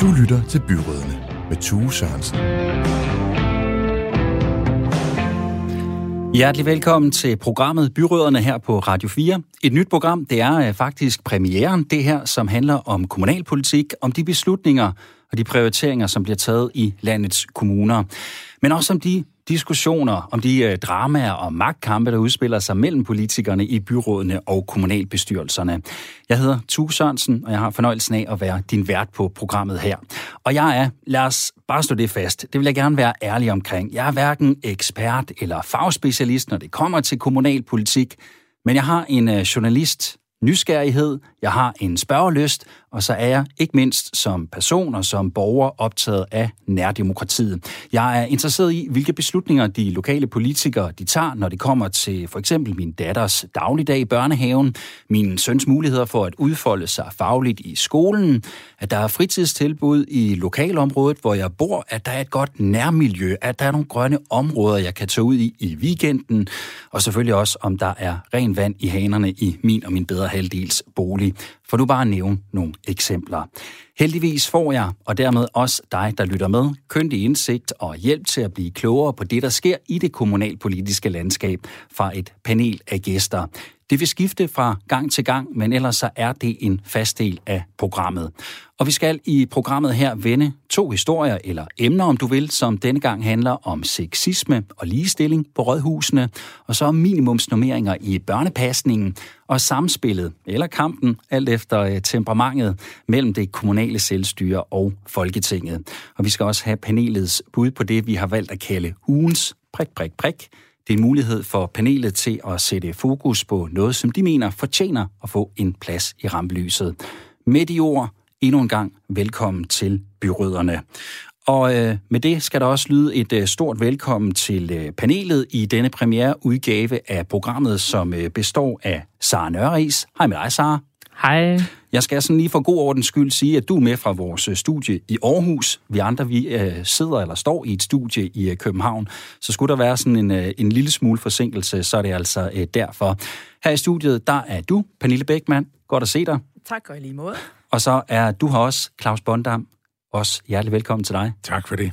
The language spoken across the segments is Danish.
Du lytter til Byrådene med Tue Sørensen. Hjertelig velkommen til programmet Byråderne her på Radio 4. Et nyt program, det er øh, faktisk premieren, det her, som handler om kommunalpolitik, om de beslutninger og de prioriteringer, som bliver taget i landets kommuner. Men også om de diskussioner, om de øh, dramaer og magtkampe, der udspiller sig mellem politikerne i byrådene og kommunalbestyrelserne. Jeg hedder Tue Sørensen, og jeg har fornøjelsen af at være din vært på programmet her. Og jeg er, lad os bare stå det fast, det vil jeg gerne være ærlig omkring. Jeg er hverken ekspert eller fagspecialist, når det kommer til kommunalpolitik, men jeg har en øh, journalist nysgerrighed, jeg har en spørgelyst, og så er jeg ikke mindst som person og som borger optaget af nærdemokratiet. Jeg er interesseret i, hvilke beslutninger de lokale politikere de tager, når det kommer til for eksempel min datters dagligdag i børnehaven, min søns muligheder for at udfolde sig fagligt i skolen, at der er fritidstilbud i lokalområdet, hvor jeg bor, at der er et godt nærmiljø, at der er nogle grønne områder, jeg kan tage ud i i weekenden, og selvfølgelig også, om der er ren vand i hanerne i min og min bedre halvdels bolig. For nu bare at nævne nogle eksempler. Heldigvis får jeg, og dermed også dig, der lytter med, køndig indsigt og hjælp til at blive klogere på det, der sker i det kommunalpolitiske landskab fra et panel af gæster. Det vil skifte fra gang til gang, men ellers så er det en fast del af programmet. Og vi skal i programmet her vende to historier, eller emner om du vil, som denne gang handler om sexisme og ligestilling på rådhusene, og så om minimumsnormeringer i børnepasningen, og samspillet, eller kampen, alt efter øh, temperamentet, mellem det kommunale selvstyre og Folketinget. Og vi skal også have panelets bud på det, vi har valgt at kalde ugens prik, prik, prik, det er en mulighed for panelet til at sætte fokus på noget, som de mener fortjener at få en plads i rampelyset. Med de ord, endnu en gang velkommen til byråderne. Og øh, med det skal der også lyde et øh, stort velkommen til øh, panelet i denne premiere udgave af programmet, som øh, består af Sara Nørris. Hej med dig, Sara. Hej. Jeg skal sådan lige for god ordens skyld sige, at du er med fra vores øh, studie i Aarhus. Vi andre vi øh, sidder eller står i et studie i øh, København. Så skulle der være sådan en, øh, en lille smule forsinkelse, så er det altså øh, derfor. Her i studiet, der er du, Pernille Bækman. Godt at se dig. Tak, og i lige måde. Og så er du her også, Claus Bondam. Også hjertelig velkommen til dig. Tak for det.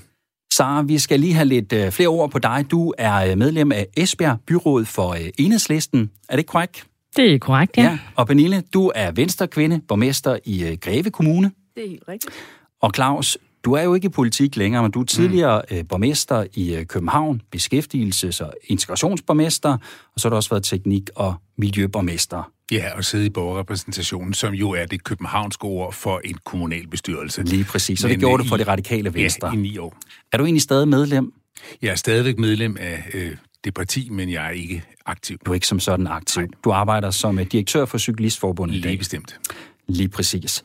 Sara, vi skal lige have lidt øh, flere ord på dig. Du er øh, medlem af Esbjerg Byråd for øh, Enhedslisten. Er det korrekt? Det er korrekt, ja. ja. Og Pernille, du er venstrekvinde, borgmester i øh, Greve Kommune. Det er helt rigtigt. Og Claus, du er jo ikke i politik længere, men du er tidligere mm. borgmester i øh, København, beskæftigelses- og integrationsborgmester, og så har du også været teknik- og miljøborgmester. Ja, og sidde i borgerrepræsentationen, som jo er det københavnske ord for en kommunalbestyrelse. Lige præcis, så det gjorde du for det radikale venstre. Ja, i ni år. Er du egentlig stadig medlem? Jeg er stadigvæk medlem af øh, det parti, men jeg er ikke aktiv. Du er ikke som sådan aktiv. Nej. Du arbejder som øh, direktør for Cyklistforbundet Lige i dag. bestemt. Lige præcis.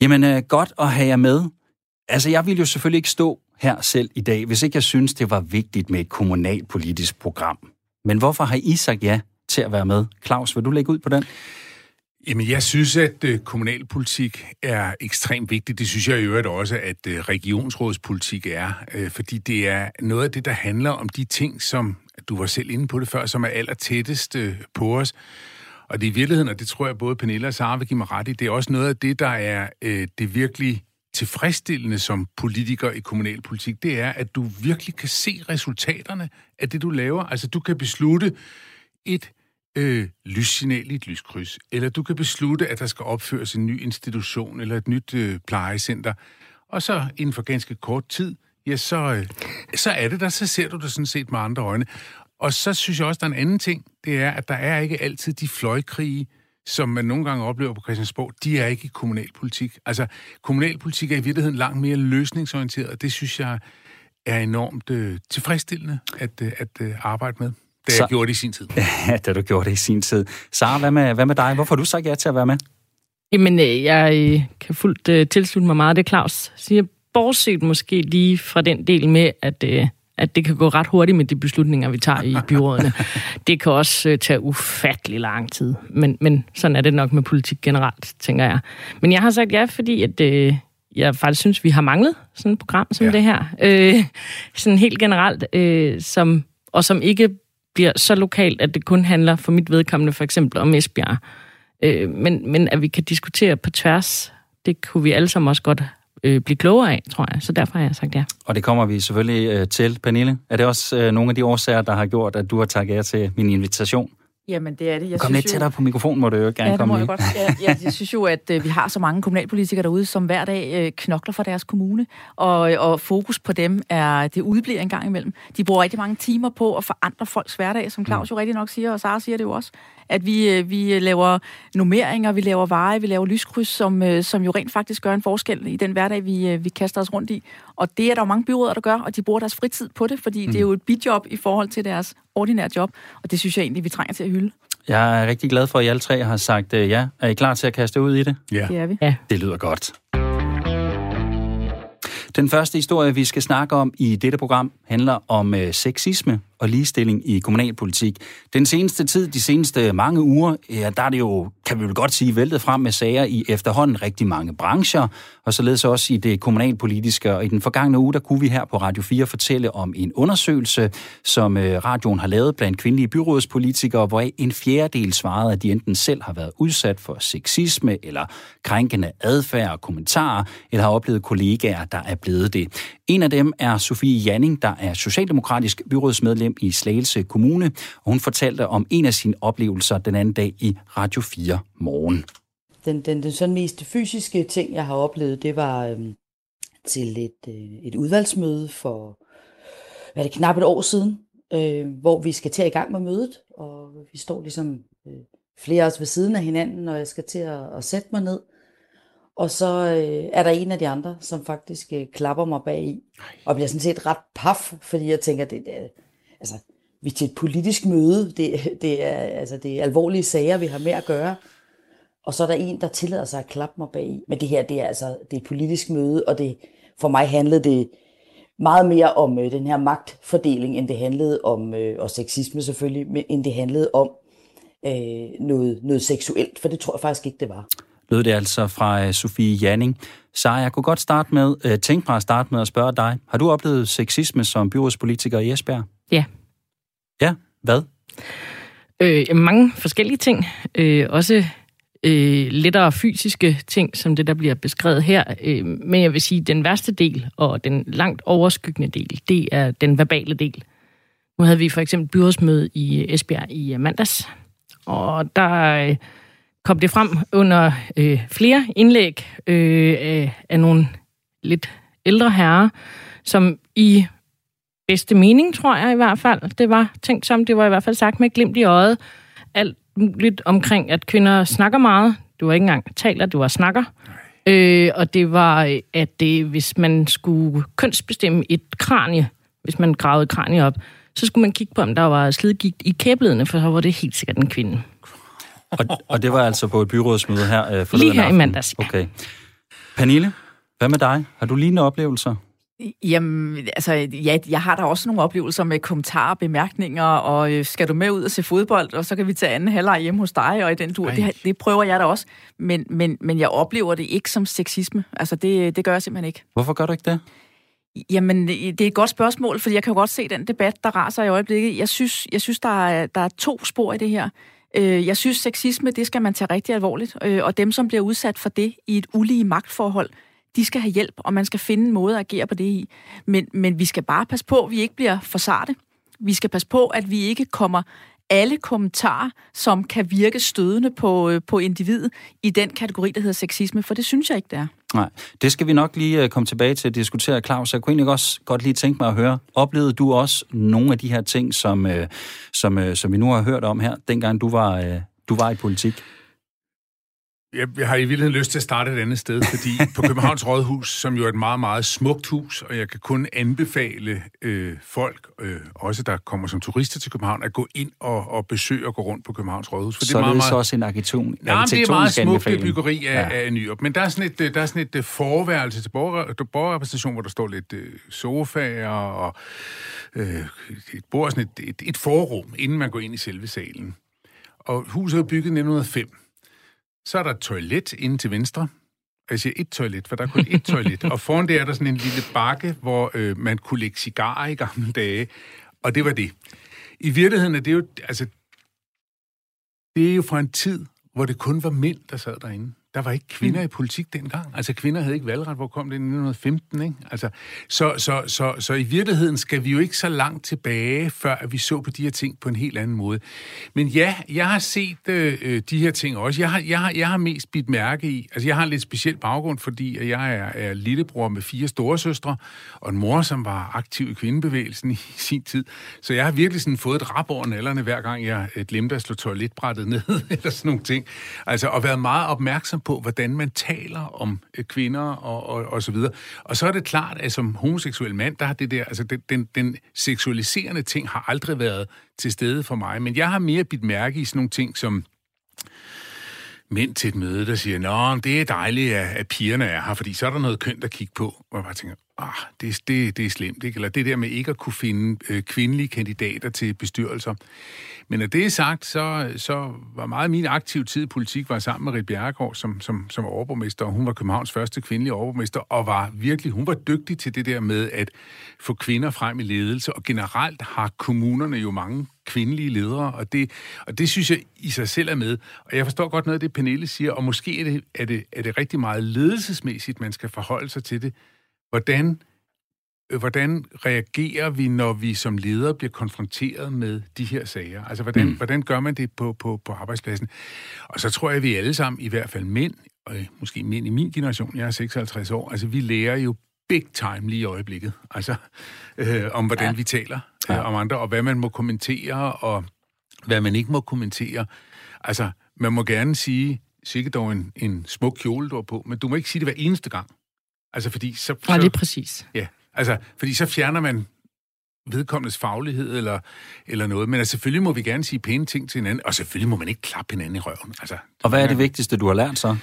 Jamen, øh, godt at have jer med. Altså, jeg vil jo selvfølgelig ikke stå her selv i dag, hvis ikke jeg synes, det var vigtigt med et kommunalpolitisk program. Men hvorfor har I sagt ja til at være med? Claus, vil du lægge ud på den? Jamen, jeg synes, at øh, kommunalpolitik er ekstremt vigtigt. Det synes jeg i øvrigt også, at øh, regionsrådspolitik er, fordi det er noget af det, der handler om de ting, som du var selv inde på det før, som er allertættest på os. Og det er i virkeligheden, og det tror jeg både Pernille og Sara vil give mig ret i, det er også noget af det, der er øh, det virkelig tilfredsstillende som politiker i kommunalpolitik, det er, at du virkelig kan se resultaterne af det, du laver. Altså, du kan beslutte et øh, lyssignal i et lyskryds, eller du kan beslutte, at der skal opføres en ny institution eller et nyt øh, plejecenter, og så inden for ganske kort tid, ja, så, øh, så er det der, så ser du det sådan set med andre øjne. Og så synes jeg også, der er en anden ting, det er, at der er ikke altid de fløjkrige, som man nogle gange oplever på Christiansborg, de er ikke i kommunalpolitik. Altså, kommunalpolitik er i virkeligheden langt mere løsningsorienteret, og det synes jeg er enormt øh, tilfredsstillende at, øh, at øh, arbejde med. Det jeg gjorde det i sin tid. Ja, da du gjorde det i sin tid. Sara, hvad med, hvad med dig? Hvorfor har du sagt ja til at være med? Jamen, øh, jeg øh, kan fuldt uh, tilslutte mig meget det, Claus siger. Bortset måske lige fra den del med, at uh, at det kan gå ret hurtigt med de beslutninger, vi tager i byrådene. det kan også uh, tage ufattelig lang tid. Men, men sådan er det nok med politik generelt, tænker jeg. Men jeg har sagt ja, fordi at, uh, jeg faktisk synes, vi har manglet sådan et program som ja. det her. Uh, sådan helt generelt, uh, som, og som ikke bliver så lokalt, at det kun handler for mit vedkommende for eksempel om Esbjerg. Uh, men, men at vi kan diskutere på tværs, det kunne vi alle sammen også godt øh, blive klogere af, tror jeg. Så derfor har jeg sagt ja. Og det kommer vi selvfølgelig øh, til, Pernille. Er det også øh, nogle af de årsager, der har gjort, at du har taget jer til min invitation? Jamen, det er det. Jeg Kom synes lidt tættere på mikrofonen, må du jo gerne ja, det komme må jeg godt. Ja, ja, jeg synes jo, at øh, vi har så mange kommunalpolitikere derude, som hver dag øh, knokler for deres kommune, og, og fokus på dem er, det udbliver en gang imellem. De bruger rigtig mange timer på at forandre folks hverdag, som Claus jo rigtig nok siger, og Sara siger det jo også, at vi, øh, vi laver nummeringer, vi laver veje, vi laver lyskryds, som, øh, som jo rent faktisk gør en forskel i den hverdag, vi, øh, vi kaster os rundt i. Og det er der jo mange byråder, der gør, og de bruger deres fritid på det, fordi mm. det er jo et bidjob i forhold til deres ordinære job, og det synes jeg egentlig, vi trænger til at hylde. Jeg er rigtig glad for, at I alle tre har sagt øh, ja. Er I klar til at kaste ud i det? Ja. Det er vi. Ja. Det lyder godt. Den første historie, vi skal snakke om i dette program, handler om øh, sexisme og ligestilling i kommunalpolitik. Den seneste tid, de seneste mange uger, ja, der er det jo, kan vi vel godt sige, væltet frem med sager i efterhånden rigtig mange brancher, og således også i det kommunalpolitiske. Og i den forgangne uge, der kunne vi her på Radio 4 fortælle om en undersøgelse, som øh, radioen har lavet blandt kvindelige byrådspolitikere, hvor en fjerdedel svarede, at de enten selv har været udsat for sexisme eller krænkende adfærd og kommentarer, eller har oplevet kollegaer, der er blevet det. En af dem er Sofie Janning, der er socialdemokratisk byrådsmedlem i Slagelse Kommune, og hun fortalte om en af sine oplevelser den anden dag i Radio 4 morgen. Den, den, den sådan mest fysiske ting, jeg har oplevet, det var øhm, til et, øh, et udvalgsmøde for hvad er det, knap et år siden, øh, hvor vi skal til at i gang med mødet, og vi står ligesom øh, flere af os ved siden af hinanden, når jeg skal til at, at sætte mig ned. Og så øh, er der en af de andre, som faktisk øh, klapper mig bag i, og bliver sådan set ret paf, fordi jeg tænker, det, det, altså, vi er til et politisk møde, det, det, er, altså, det er alvorlige sager, vi har med at gøre. Og så er der en, der tillader sig at klappe mig bag. Men det her, det er altså det er et politisk møde, og det, for mig handlede det meget mere om øh, den her magtfordeling, end det handlede om, øh, og sexisme selvfølgelig, men, end det handlede om øh, noget, noget seksuelt, for det tror jeg faktisk ikke, det var. Lød det altså fra øh, Sofie Janning. Så jeg kunne godt starte med, uh, tænke mig at starte med at spørge dig. Har du oplevet sexisme som byrådspolitiker i Esbjerg? Ja. Ja, hvad? Øh, mange forskellige ting. Øh, også øh, lettere fysiske ting, som det, der bliver beskrevet her. Øh, men jeg vil sige, at den værste del, og den langt overskyggende del, det er den verbale del. Nu havde vi for eksempel byrådsmøde i Esbjerg i øh, mandags, og der øh, kom det frem under øh, flere indlæg øh, af, af nogle lidt ældre herrer, som i bedste mening, tror jeg i hvert fald, det var tænkt som, det var i hvert fald sagt med glimt i øjet, alt muligt omkring, at kvinder snakker meget. Du var ikke engang taler, du var snakker. Øh, og det var, at det, hvis man skulle kønsbestemme et kranie, hvis man gravede kranie op, så skulle man kigge på, om der var slidgigt i kæbledene, for så var det helt sikkert en kvinde. Og, og det var altså på et byrådsmøde her øh, forleden Lige her i aften. mandags, ja. Okay. Pernille, hvad med dig? Har du lignende oplevelser? Jamen, altså, ja, jeg har da også nogle oplevelser med kommentarer, bemærkninger, og øh, skal du med ud og se fodbold, og så kan vi tage anden halvleg hjemme hos dig, og i den tur. Det, det prøver jeg da også, men, men, men jeg oplever det ikke som sexisme. Altså, det, det gør jeg simpelthen ikke. Hvorfor gør du ikke det? Jamen, det er et godt spørgsmål, fordi jeg kan jo godt se den debat, der raser i øjeblikket. Jeg synes, jeg synes der, er, der er to spor i det her. Øh, Jeg synes, sexisme, det skal man tage rigtig alvorligt, øh, og dem, som bliver udsat for det i et ulige magtforhold, de skal have hjælp, og man skal finde en måde at agere på det i. Men, men vi skal bare passe på, at vi ikke bliver for sarte. Vi skal passe på, at vi ikke kommer alle kommentarer, som kan virke stødende på, øh, på individet, i den kategori, der hedder sexisme, for det synes jeg ikke, det er. Nej, det skal vi nok lige øh, komme tilbage til at diskutere, Claus. Jeg kunne egentlig også godt lige tænke mig at høre, oplevede du også nogle af de her ting, som, øh, som, som vi nu har hørt om her, dengang du var, du var i politik? Jeg, jeg har i virkeligheden lyst til at starte et andet sted, fordi på Københavns Rådhus, som jo er et meget, meget smukt hus, og jeg kan kun anbefale øh, folk, øh, også der kommer som turister til København, at gå ind og, og besøge og gå rundt på Københavns Rådhus. For så det er, meget, meget, også en arkitekton, Nej, det er meget smukt anbefaling. byggeri af, Ja. ja. af Nyrup. Men der er sådan et, øh, der er sådan et øh, forværelse til borger, borgerrepræsentation, hvor der står lidt øh, sofaer og øh, et bord, sådan et, et, et forrum, inden man går ind i selve salen. Og huset er bygget i 1905. Så er der et toilet inde til venstre. Jeg siger et toilet, for der er kun et toilet. Og foran det er der sådan en lille bakke, hvor øh, man kunne lægge cigarer i gamle dage. Og det var det. I virkeligheden er det jo, altså, det er jo fra en tid, hvor det kun var mænd, der sad derinde. Der var ikke kvinder mm. i politik dengang. Altså, kvinder havde ikke valgret. Hvor kom det i 1915, ikke? Altså, så, så, så, så i virkeligheden skal vi jo ikke så langt tilbage, før vi så på de her ting på en helt anden måde. Men ja, jeg har set øh, øh de her ting også. Jeg har, jeg, har, jeg har mest bidt mærke i... Altså, jeg har en lidt speciel baggrund, fordi jeg er, er lillebror med fire storesøstre, og en mor, som var aktiv i kvindebevægelsen i sin tid. Så jeg har virkelig sådan fået et rap over nallerne, hver gang jeg glemte at slå toiletbrættet ned, eller sådan nogle ting. Altså, og været meget opmærksom på, hvordan man taler om øh, kvinder og, og, og så videre. Og så er det klart, at som homoseksuel mand, der har det der, altså den, den, den seksualiserende ting har aldrig været til stede for mig, men jeg har mere bidt mærke i sådan nogle ting som mænd til et møde, der siger, Nå, det er dejligt, at, at pigerne er her, fordi så er der noget kønt at kigge på. Og jeg bare tænker, ah, det, det, det er slemt, ikke? Eller det der med ikke at kunne finde øh, kvindelige kandidater til bestyrelser. Men når det er sagt, så, så var meget af min aktive tid i politik var sammen med Rit Bjerregaard som, som, som overborgmester, og hun var Københavns første kvindelige overborgmester, og var virkelig, hun var dygtig til det der med at få kvinder frem i ledelse, og generelt har kommunerne jo mange kvindelige ledere, og det, og det synes jeg i sig selv er med. Og jeg forstår godt noget af det, Pernille siger, og måske er det, er det, er det rigtig meget ledelsesmæssigt, man skal forholde sig til det. Hvordan Øh, hvordan reagerer vi, når vi som ledere bliver konfronteret med de her sager? Altså, hvordan, mm. hvordan gør man det på, på, på arbejdspladsen? Og så tror jeg, at vi alle sammen, i hvert fald mænd, og måske mænd i min generation, jeg er 56 år, altså vi lærer jo big time lige i øjeblikket, altså øh, om hvordan ja. vi taler øh, om andre, og hvad man må kommentere, og hvad man ikke må kommentere. Altså, man må gerne sige, sikkert dog en, en smuk kjole, du har på, men du må ikke sige det hver eneste gang. Altså, fordi så... så ja, lige præcis. Ja, Altså, fordi så fjerner man vedkommendes faglighed eller, eller noget. Men altså, selvfølgelig må vi gerne sige pæne ting til hinanden, og selvfølgelig må man ikke klappe hinanden i røven. Altså, og hvad er det vigtigste, du har lært så?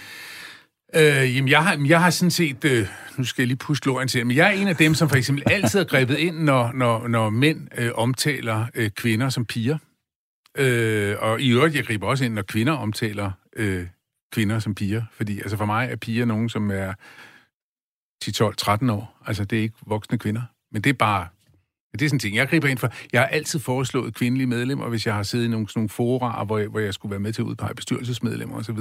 Øh, jamen, jeg har, jeg har sådan set... Øh, nu skal jeg lige puske låren til, men jeg er en af dem, som for eksempel altid har grebet ind, når, når, når mænd øh, omtaler øh, kvinder som piger. Øh, og i øvrigt, jeg griber også ind, når kvinder omtaler øh, kvinder som piger. Fordi altså for mig er piger nogen, som er 10, 12, 13 år. Altså, det er ikke voksne kvinder. Men det er bare... Det er sådan en ting, jeg griber ind for. Jeg har altid foreslået kvindelige medlemmer, hvis jeg har siddet i nogle, sådan nogle fora, hvor jeg, hvor jeg skulle være med til at udpege bestyrelsesmedlemmer osv.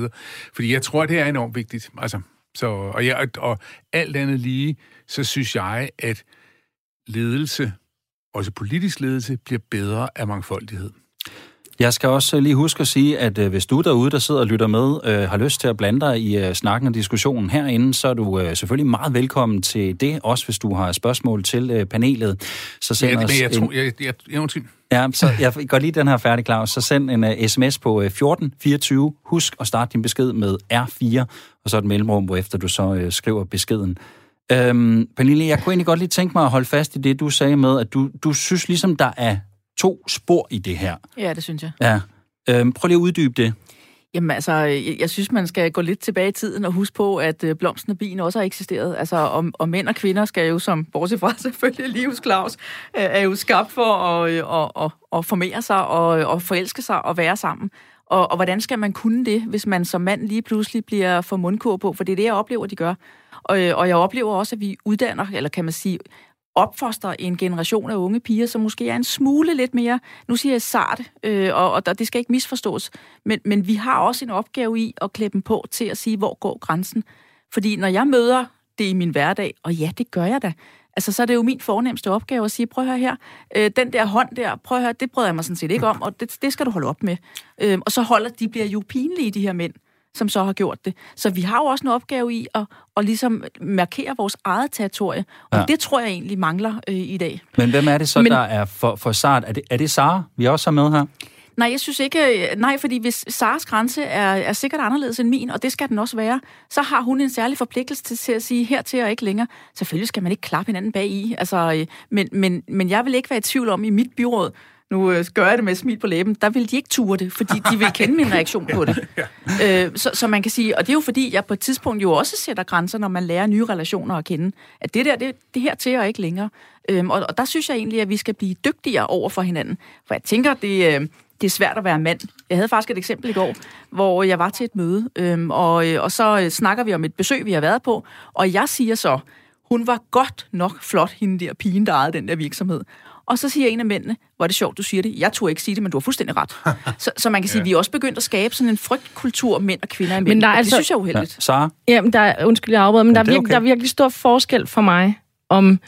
Fordi jeg tror, det er enormt vigtigt. Altså, så, og, jeg, og alt andet lige, så synes jeg, at ledelse, også politisk ledelse, bliver bedre af mangfoldighed. Jeg skal også lige huske at sige, at øh, hvis du derude, der sidder og lytter med, øh, har lyst til at blande dig i øh, snakken og diskussionen herinde, så er du øh, selvfølgelig meget velkommen til det, også hvis du har spørgsmål til øh, panelet. Så send ja, os jeg, tror, en... jeg, jeg, jeg, Ja, så jeg går lige den her færdig, Claus. Så send en uh, sms på uh, 1424. Husk at starte din besked med R4, og så et mellemrum, hvor efter du så uh, skriver beskeden. Øhm, Pernille, jeg kunne egentlig godt lige tænke mig at holde fast i det, du sagde med, at du, du synes ligesom, der er to spor i det her. Ja, det synes jeg. Ja. Øhm, prøv lige at uddybe det. Jamen altså, jeg, jeg synes, man skal gå lidt tilbage i tiden og huske på, at øh, blomsten og bien også har eksisteret. Altså, og, og mænd og kvinder skal jo, som bortset fra selvfølgelig Livs Claus, øh, er jo skabt for at, øh, og, og, og formere sig og, og forelske sig og være sammen. Og, og hvordan skal man kunne det, hvis man som mand lige pludselig bliver for mundkur på? For det er det, jeg oplever, de gør. Og, og jeg oplever også, at vi uddanner, eller kan man sige, opfostre en generation af unge piger, som måske er en smule lidt mere, nu siger jeg sart, øh, og, og det skal ikke misforstås, men, men vi har også en opgave i at klæde dem på til at sige, hvor går grænsen. Fordi når jeg møder det i min hverdag, og ja, det gør jeg da, altså så er det jo min fornemmeste opgave at sige, prøv at høre her, øh, den der hånd der, prøv at høre, det bryder jeg mig sådan set ikke om, og det, det skal du holde op med. Øh, og så holder de bliver jo pinlige, de her mænd som så har gjort det. Så vi har jo også en opgave i at, at ligesom markere vores eget territorie, og ja. det tror jeg egentlig mangler øh, i dag. Men hvem er det så, Men, der er for, for sart? Er det, er det Sara, vi også har med her? Nej, jeg synes ikke... Øh, nej, fordi hvis Saras grænse er, er sikkert anderledes end min, og det skal den også være, så har hun en særlig forpligtelse til, til at sige hertil og ikke længere. Selvfølgelig skal man ikke klappe hinanden bag i, altså, øh, men, men, men jeg vil ikke være i tvivl om i mit byråd, nu øh, gør jeg det med smil på læben, der vil de ikke ture det, fordi de vil kende min reaktion på det. ja. øh, så, så man kan sige, og det er jo fordi, jeg på et tidspunkt jo også sætter grænser, når man lærer nye relationer at kende, at det der, det, det her til og ikke længere. Øhm, og, og der synes jeg egentlig, at vi skal blive dygtigere over for hinanden. For jeg tænker, det, øh, det er svært at være mand. Jeg havde faktisk et eksempel i går, hvor jeg var til et møde, øhm, og, øh, og så øh, snakker vi om et besøg, vi har været på, og jeg siger så, hun var godt nok flot, hende der pigen, der ejede den der virksomhed. Og så siger en af mændene, hvor er det sjovt, du siger det. Jeg tror ikke sige det, men du har fuldstændig ret. så, så man kan sige, ja. vi er også begyndt at skabe sådan en frygtkultur mænd og kvinder imellem. Men der er altså, det synes jeg er uheldigt. Ja. Sara? Jamen, der er, undskyld, jeg afbryder, men der er, virkelig, okay. der er virkelig stor forskel for mig om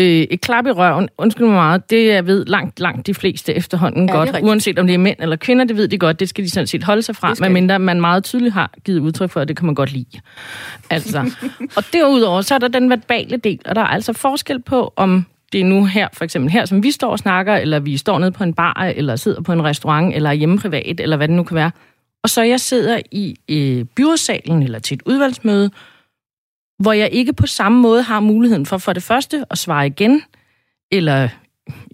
øh, et klap i røven, undskyld mig meget, det jeg ved langt, langt de fleste efterhånden ja, godt. Uanset om det er mænd eller kvinder, det ved de godt, det skal de sådan set holde sig fra, medmindre man meget tydeligt har givet udtryk for, at det kan man godt lide. Altså. og derudover, så er der den verbale del, og der er altså forskel på, om det er nu her, for eksempel her, som vi står og snakker, eller vi står nede på en bar, eller sidder på en restaurant, eller hjemme privat, eller hvad det nu kan være. Og så jeg sidder i øh, byrådssalen, eller til et udvalgsmøde, hvor jeg ikke på samme måde har muligheden for for det første at svare igen, eller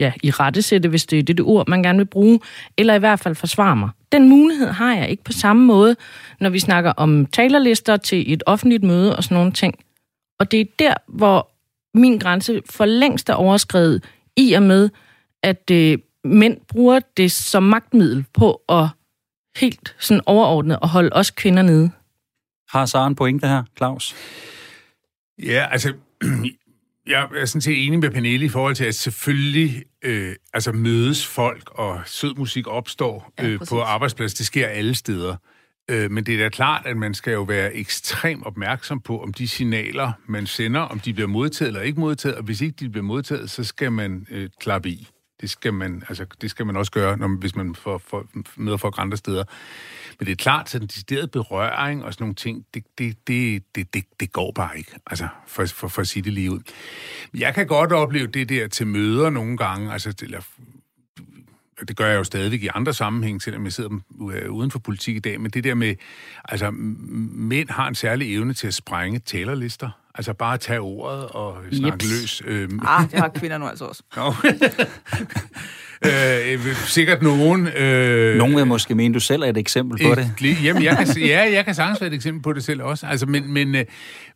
ja, i rettesætte, hvis det er det, det ord, man gerne vil bruge, eller i hvert fald forsvare mig. Den mulighed har jeg ikke på samme måde, når vi snakker om talerlister til et offentligt møde og sådan nogle ting. Og det er der, hvor min grænse for længst er overskrevet, i og med, at øh, mænd bruger det som magtmiddel på at helt sådan overordnet og holde os kvinder nede. Har Saren pointe her, Claus? Ja, altså, jeg er sådan set enig med Pernille i forhold til, at selvfølgelig øh, altså mødes folk, og sød musik opstår øh, ja, på arbejdsplads. Det sker alle steder. Øh, men det er da klart, at man skal jo være ekstremt opmærksom på, om de signaler, man sender, om de bliver modtaget eller ikke modtaget, og hvis ikke de bliver modtaget, så skal man øh, klappe i. Det skal man, altså, det skal man også gøre, når, hvis man får, får, møder folk andre steder. Men det er klart, at den deciderede berøring og sådan nogle ting, det, det, det, det, det, det går bare ikke, altså, for, for, for at sige det lige ud. Jeg kan godt opleve det der til møder nogle gange, altså, eller, det gør jeg jo stadigvæk i andre sammenhæng, selvom jeg sidder øh, uden for politik i dag, men det der med, altså, mænd har en særlig evne til at sprænge talerlister. Altså bare tage ordet og snakke Jeps. løs. Øhm. Ah, det har kvinder nu altså også. øh, sikkert nogen... Øh, nogen vil måske mene, du selv er et eksempel på et, det. Jamen, jeg kan, ja, jeg kan sagtens være et eksempel på det selv også. Altså, men, men, øh,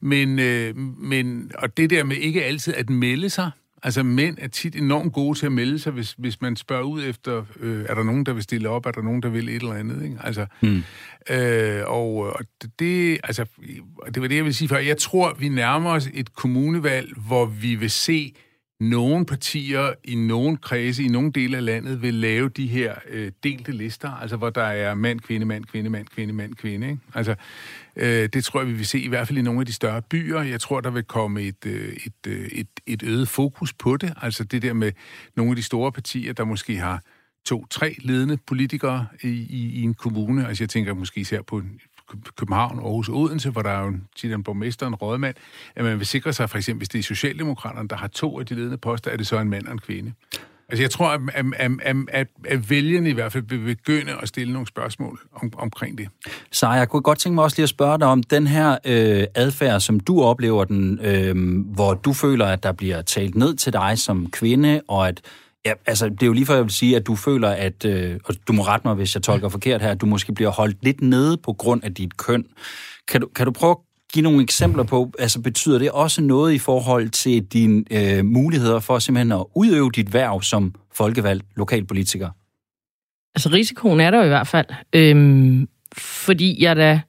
men, øh, men, og det der med ikke altid at melde sig, Altså, mænd er tit enormt gode til at melde sig, hvis, hvis man spørger ud efter, øh, er der nogen, der vil stille op, er der nogen, der vil et eller andet, ikke? Altså, hmm. øh, og, og det, altså, det var det, jeg vil sige før. Jeg tror, vi nærmer os et kommunevalg, hvor vi vil se nogle partier i nogle kredse, i nogle dele af landet, vil lave de her øh, delte lister, altså hvor der er mand, kvinde, mand, kvinde, mand, kvinde, mand, kvinde. Ikke? Altså, øh, det tror jeg, vi vil se i hvert fald i nogle af de større byer. Jeg tror, der vil komme et, øh, et, øh, et, et øget fokus på det. Altså det der med nogle af de store partier, der måske har to-tre ledende politikere i, i, i en kommune. Altså jeg tænker måske især på København, Aarhus og Odense, hvor der er jo tit en borgmester en rådmand, at man vil sikre sig, for eksempel, hvis det er Socialdemokraterne, der har to af de ledende poster, er det så en mand og en kvinde. Altså jeg tror, at, at, at, at, at vælgerne i hvert fald vil begynde at stille nogle spørgsmål om, omkring det. Så jeg kunne godt tænke mig også lige at spørge dig om den her øh, adfærd, som du oplever den, øh, hvor du føler, at der bliver talt ned til dig som kvinde, og at Ja, altså det er jo lige for, jeg vil sige, at du føler, at, øh, og du må rette mig, hvis jeg tolker forkert her, at du måske bliver holdt lidt nede på grund af dit køn. Kan du, kan du prøve at give nogle eksempler på, altså betyder det også noget i forhold til dine øh, muligheder for simpelthen at udøve dit værv som folkevalgt lokalpolitiker? Altså risikoen er der jo i hvert fald, øhm, fordi jeg da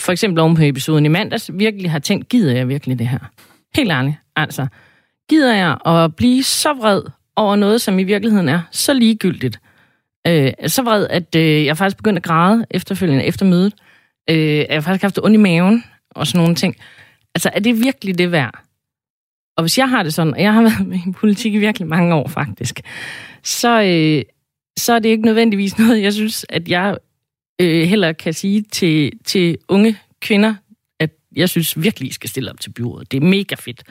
for eksempel oven på episoden i mandags virkelig har tænkt, gider jeg virkelig det her? Helt ærligt, altså. Gider jeg at blive så vred over noget, som i virkeligheden er så ligegyldigt. Øh, så vred, at øh, jeg faktisk begyndte at græde efterfølgende efter mødet. Øh, jeg har faktisk haft ondt i maven og sådan nogle ting. Altså, er det virkelig det værd? Og hvis jeg har det sådan, og jeg har været med i politik i virkelig mange år faktisk, så, øh, så er det ikke nødvendigvis noget, jeg synes, at jeg øh, heller kan sige til, til unge kvinder, at jeg synes virkelig, I skal stille op til byrådet. Det er mega fedt.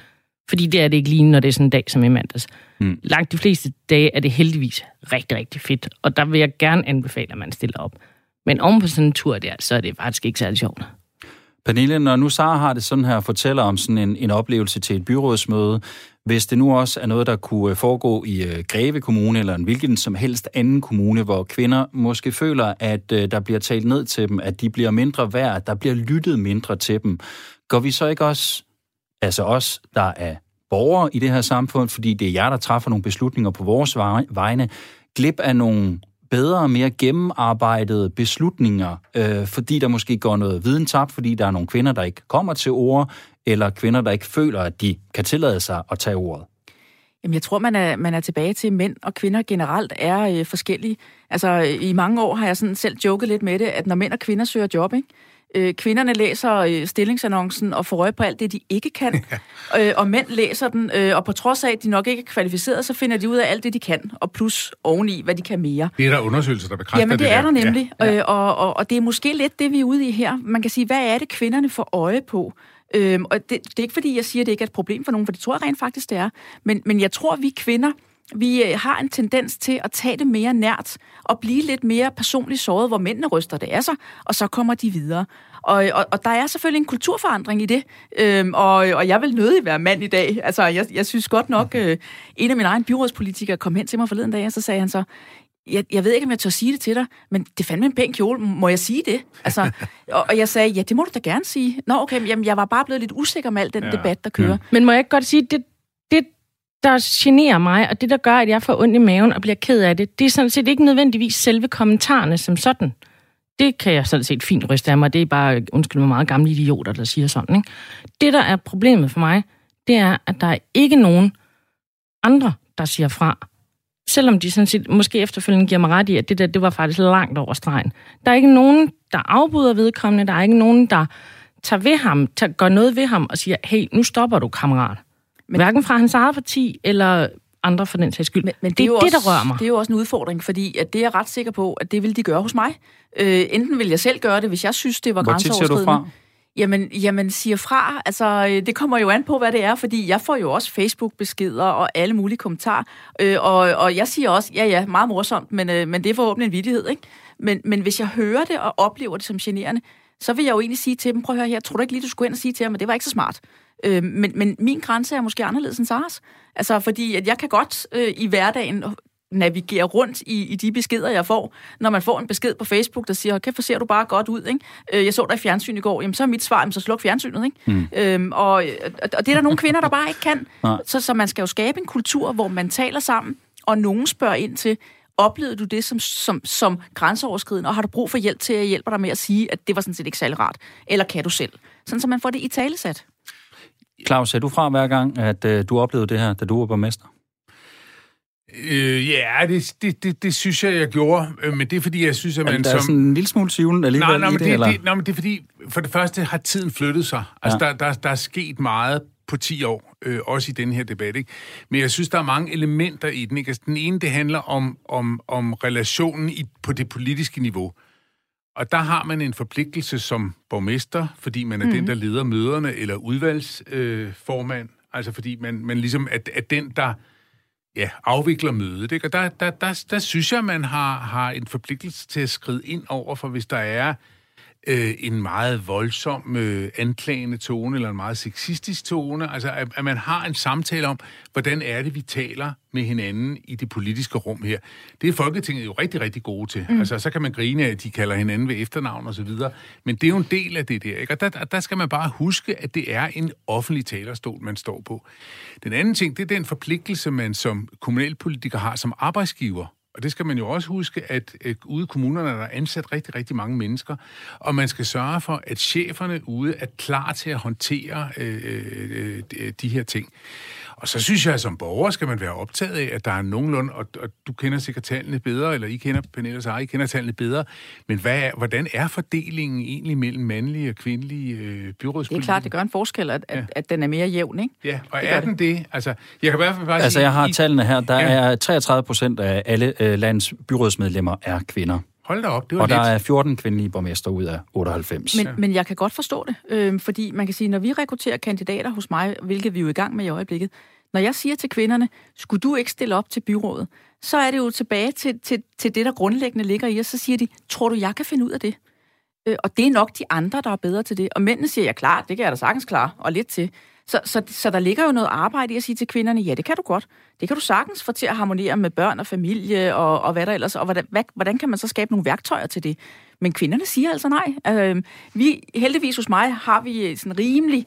Fordi det er det ikke lige, når det er sådan en dag som i mandags. Mm. Langt de fleste dage er det heldigvis rigtig, rigtig fedt. Og der vil jeg gerne anbefale, at man stiller op. Men oven på sådan en tur der, så er det faktisk ikke særlig sjovt. Pernille, når nu Sara har det sådan her, fortæller om sådan en, en oplevelse til et byrådsmøde, hvis det nu også er noget, der kunne øh, foregå i øh, Greve Kommune eller en hvilken som helst anden kommune, hvor kvinder måske føler, at øh, der bliver talt ned til dem, at de bliver mindre værd, at der bliver lyttet mindre til dem, går vi så ikke også altså os, der er borgere i det her samfund, fordi det er jer, der træffer nogle beslutninger på vores vegne, glip af nogle bedre og mere gennemarbejdede beslutninger, øh, fordi der måske går noget viden tabt, fordi der er nogle kvinder, der ikke kommer til ord, eller kvinder, der ikke føler, at de kan tillade sig at tage ordet. Jamen, jeg tror, man er, man er tilbage til, at mænd og kvinder generelt er øh, forskellige. Altså, i mange år har jeg sådan selv joket lidt med det, at når mænd og kvinder søger job, ikke? Øh, kvinderne læser øh, stillingsannoncen og får øje på alt det, de ikke kan. øh, og mænd læser den, øh, og på trods af, at de nok ikke er kvalificeret, så finder de ud af alt det, de kan, og plus oveni, hvad de kan mere. Det er der undersøgelser, der bekræfter Jamen, det, det er der der. nemlig. Ja, ja. Øh, og, og, og det er måske lidt det, vi er ude i her. Man kan sige, hvad er det, kvinderne får øje på? Øhm, og det, det er ikke, fordi jeg siger, at det ikke er et problem for nogen, for det tror jeg rent faktisk, det er. Men, men jeg tror, vi kvinder, vi øh, har en tendens til at tage det mere nært og blive lidt mere personligt såret, hvor mændene ryster det af sig, og så kommer de videre. Og, og, og der er selvfølgelig en kulturforandring i det, øhm, og, og jeg vil nødig være mand i dag. Altså, jeg, jeg synes godt nok, øh, en af mine egne byrådspolitikere kom hen til mig forleden dag, og så sagde han så, jeg, jeg ved ikke, om jeg tør sige det til dig, men det fandme en pæn kjole. Må jeg sige det? Altså, og, og jeg sagde, ja, det må du da gerne sige. Nå, okay, jamen, jeg var bare blevet lidt usikker med al den ja. debat, der kører. Men må jeg ikke godt sige, det, det, der generer mig, og det, der gør, at jeg får ondt i maven og bliver ked af det, det er sådan set ikke nødvendigvis selve kommentarerne som sådan. Det kan jeg sådan set fint ryste af mig. Det er bare, undskyld mig, meget gamle idioter, der siger sådan. Ikke? Det, der er problemet for mig, det er, at der er ikke nogen andre, der siger fra. Selvom de sådan set måske efterfølgende giver mig ret i, at det der, det var faktisk langt over stregen. Der er ikke nogen, der afbryder vedkommende. Der er ikke nogen, der tager ved ham, tager, gør noget ved ham og siger, hey, nu stopper du, kammerat. Men, Hverken fra hans eget parti eller andre for den sags skyld. Men, men det, det er jo det, også, der rører mig. Det er jo også en udfordring, fordi at det er jeg ret sikker på, at det vil de gøre hos mig. Øh, enten vil jeg selv gøre det, hvis jeg synes, det var Hvor tit siger du grænseoverskridende. fra? Jamen, jamen, siger fra. Altså, øh, det kommer jo an på, hvad det er, fordi jeg får jo også Facebook-beskeder og alle mulige kommentarer. Øh, og, og jeg siger også, ja, ja, meget morsomt, men, øh, men det er forhåbentlig en vittighed, ikke? Men, men hvis jeg hører det og oplever det som generende, så vil jeg jo egentlig sige til dem, prøv at høre her, tror du ikke lige, du skulle ind og sige til ham, at det var ikke så smart. Øh, men, men min grænse er måske anderledes end Saras. Altså, fordi at jeg kan godt øh, i hverdagen navigere rundt i, i de beskeder, jeg får. Når man får en besked på Facebook, der siger, okay, for ser du bare godt ud, ikke? Øh, Jeg så dig i fjernsyn i går. Jamen, så er mit svar, jamen, så sluk fjernsynet, ikke? Mm. Øhm, og, og og det er der nogle kvinder, der bare ikke kan. Nej. Så, så man skal jo skabe en kultur, hvor man taler sammen, og nogen spørger ind til, oplevede du det som, som, som grænseoverskridende, og har du brug for hjælp til at hjælpe dig med at sige, at det var sådan set ikke særlig rart? Eller kan du selv? Sådan, så man får det i talesat. Claus, er du fra hver gang, at øh, du oplevede det her, da du var borgmester? Øh, ja, det, det, det, det synes jeg, jeg gjorde. Øh, Men det er, fordi jeg synes, at Er man der er som... sådan en lille smule tvivlen alligevel Nej, nej, i men det, det, eller? det, nej, men det er fordi, for det første har tiden flyttet sig. Altså, ja. der, der, der er sket meget på 10 år, øh, også i den her debat. Ikke? Men jeg synes, der er mange elementer i den. Ikke? Altså, den ene, det handler om, om, om relationen i, på det politiske niveau. Og der har man en forpligtelse som borgmester, fordi man er mm. den, der leder møderne, eller udvalgsformand. Øh, altså fordi man, man ligesom er, er den, der ja, afvikler mødet. Ikke? Og der, der, der, der synes jeg, man har, har en forpligtelse til at skride ind over, for hvis der er øh, en meget voldsom øh, anklagende tone, eller en meget sexistisk tone, altså at, at man har en samtale om, hvordan er det, vi taler med hinanden i det politiske rum her. Det er Folketinget jo rigtig, rigtig gode til. Mm. Altså, så kan man grine af, at de kalder hinanden ved efternavn og så videre, men det er jo en del af det der, ikke? Og der, der skal man bare huske, at det er en offentlig talerstol, man står på. Den anden ting, det er den forpligtelse, man som kommunalpolitiker har som arbejdsgiver. Og det skal man jo også huske, at ude i kommunerne er der ansat rigtig, rigtig mange mennesker, og man skal sørge for, at cheferne ude er klar til at håndtere øh, øh, øh de her ting. Og så synes jeg, at som borger skal man være optaget af, at der er nogenlunde, og, og du kender sikkert tallene bedre, eller I kender, Pernille Sara, I kender tallene bedre, men hvad er, hvordan er fordelingen egentlig mellem mandlige og kvindelige øh, Det er byrådspolitikere? klart, det gør en forskel, at, at, at den er mere jævn, ikke? Ja, og Det er den det? Altså, jeg kan i hvert fald bare Altså, jeg har I- tallene her. Der Ja. er 33 procent af alle øh, landets byrådsmedlemmer er kvinder. Hold da op, det var Og der lidt. er 14 kvindelige borgmester ud af 98. Men, men jeg kan godt forstå det, øh, fordi man kan sige, når vi rekrutterer kandidater hos mig, hvilket vi er jo i gang med i øjeblikket, når jeg siger til kvinderne, skulle du ikke stille op til byrådet, så er det jo tilbage til, til, til det, der grundlæggende ligger i, og så siger de, tror du, jeg kan finde ud af det? Øh, og det er nok de andre, der er bedre til det. Og mændene siger, ja klart, det kan jeg da sagtens klare, og lidt til. Så, så, så der ligger jo noget arbejde i at sige til kvinderne, ja, det kan du godt. Det kan du sagtens få til at harmonere med børn og familie og, og hvad der ellers. Og hvordan, hvad, hvordan kan man så skabe nogle værktøjer til det? Men kvinderne siger altså nej. Øh, vi, heldigvis hos mig har vi sådan rimelig,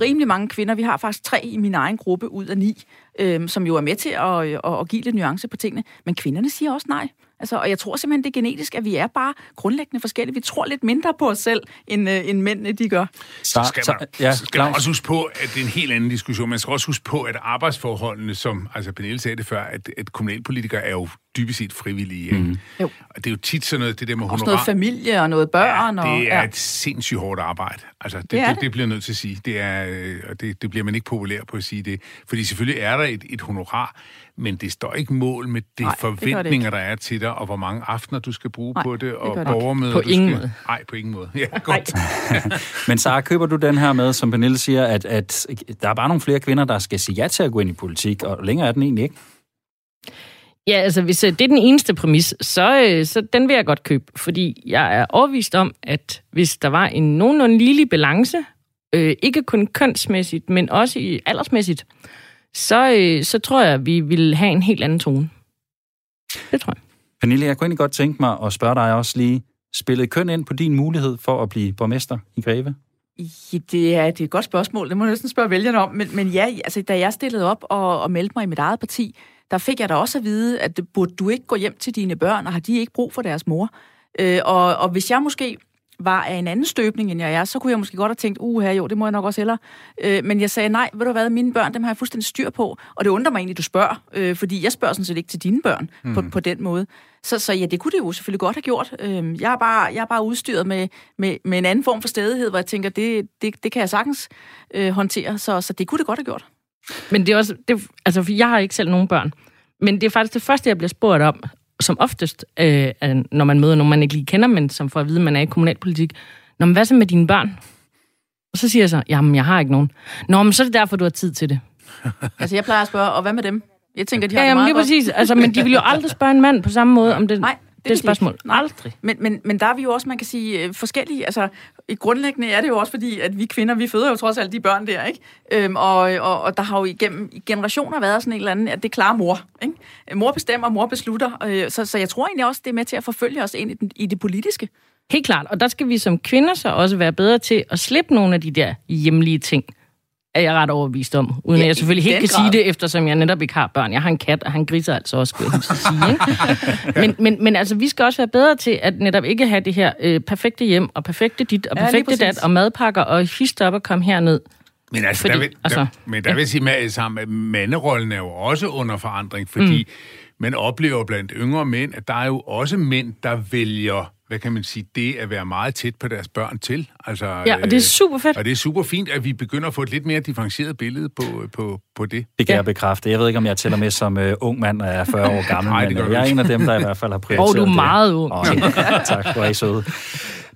rimelig mange kvinder. Vi har faktisk tre i min egen gruppe ud af ni, øh, som jo er med til at, øh, at, at give lidt nuance på tingene. Men kvinderne siger også nej. Altså, og jeg tror simpelthen, det er genetisk, at vi er bare grundlæggende forskellige. Vi tror lidt mindre på os selv, end, øh, end mændene de gør. Så skal, man, ja, så skal man også huske på, at det er en helt anden diskussion. Man skal også huske på, at arbejdsforholdene, som altså Pernille sagde det før, at, at kommunalpolitikere er jo dybest set frivillige. Mm. Jo. Og det er jo tit sådan noget, det der med honorar. Også noget familie og noget børn. Ja, det er og, ja. et sindssygt hårdt arbejde. Altså, det, det, det. det, det bliver nødt til at sige. Det, er, øh, og det, det bliver man ikke populær på at sige det. Fordi selvfølgelig er der et, et honorar, men det står ikke mål med de Nej, forventninger, det der er til dig, og hvor mange aftener du skal bruge Nej, på det, og borgermøder, på du ingen skal... måde. Nej, på ingen måde. Ja, godt. men så køber du den her med, som Pernille siger, at, at der er bare nogle flere kvinder, der skal sige ja til at gå ind i politik, og længere er den egentlig ikke? Ja, altså hvis øh, det er den eneste præmis, så, øh, så den vil jeg godt købe, fordi jeg er overvist om, at hvis der var en nogenlunde lille balance, øh, ikke kun kønsmæssigt, men også i aldersmæssigt, så, øh, så tror jeg, at vi vil have en helt anden tone. Det tror jeg. Pernille, jeg kunne egentlig godt tænke mig at spørge dig også lige, spillede køn ind på din mulighed for at blive borgmester i Greve? Ja, det er, det er et godt spørgsmål. Det må jeg næsten spørge vælgerne om. Men, men ja, altså, da jeg stillede op og, og meldte mig i mit eget parti, der fik jeg da også at vide, at burde du ikke gå hjem til dine børn, og har de ikke brug for deres mor? Øh, og, og hvis jeg måske var af en anden støbning, end jeg er, så kunne jeg måske godt have tænkt, uh her, jo, det må jeg nok også hellere. Øh, men jeg sagde, nej, ved du hvad, mine børn, dem har jeg fuldstændig styr på. Og det undrer mig egentlig, du spørger, øh, fordi jeg spørger sådan set ikke til dine børn mm. på, på den måde. Så, så ja, det kunne det jo selvfølgelig godt have gjort. Øh, jeg, er bare, jeg er bare udstyret med, med, med en anden form for stedighed, hvor jeg tænker, det, det, det kan jeg sagtens øh, håndtere, så, så det kunne det godt have gjort. Men det er også, det, altså, for jeg har ikke selv nogen børn. Men det er faktisk det første, jeg bliver spurgt om, som oftest, øh, når man møder nogen, man ikke lige kender, men som får at vide, at man er i kommunalpolitik. Nå, men hvad så med dine børn? Og så siger jeg så, jamen, jeg har ikke nogen. Nå, men så er det derfor, du har tid til det. altså, jeg plejer at spørge, og hvad med dem? Jeg tænker, de har ja, det meget lige godt. præcis. Altså, men de vil jo aldrig spørge en mand på samme måde om det. Nej, det, er et spørgsmål. Nej. Aldrig. Men, men, men der er vi jo også, man kan sige, øh, forskellige. Altså, i grundlæggende er det jo også fordi, at vi kvinder, vi føder jo trods alt de børn der, ikke? Øhm, og, og, og der har jo igennem generationer været sådan en eller anden, at det er klar mor, ikke? Mor bestemmer, mor beslutter. Øh, så, så jeg tror egentlig også, det er med til at forfølge os ind i, den, i det politiske. Helt klart, og der skal vi som kvinder så også være bedre til at slippe nogle af de der hjemlige ting er jeg ret overbevist om. Uden ja, at jeg selvfølgelig helt kan grad. sige det, eftersom jeg netop ikke har børn. Jeg har en kat, og han griser altså også, skulle jeg sige. Ikke? men, men, men altså, vi skal også være bedre til at netop ikke have det her øh, perfekte hjem, og perfekte dit, og perfekte ja, dat, og madpakker, og hist op og kom herned. Men altså, fordi, der vil, altså, der, men der ja. vil sige med sammen, at manderollen er jo også under forandring, fordi mm. man oplever blandt yngre mænd, at der er jo også mænd, der vælger hvad kan man sige, det at være meget tæt på deres børn til. Altså, ja, og det er super fedt. Og det er super fint, at vi begynder at få et lidt mere differentieret billede på, på, på det. Det kan ja. jeg bekræfte. Jeg ved ikke, om jeg tæller med som uh, ung mand, og er 40 år gammel, Nej, men uh, jeg er en af dem, der i hvert fald har prioriteret Og du er meget ung. Oh, tak, du er I søde.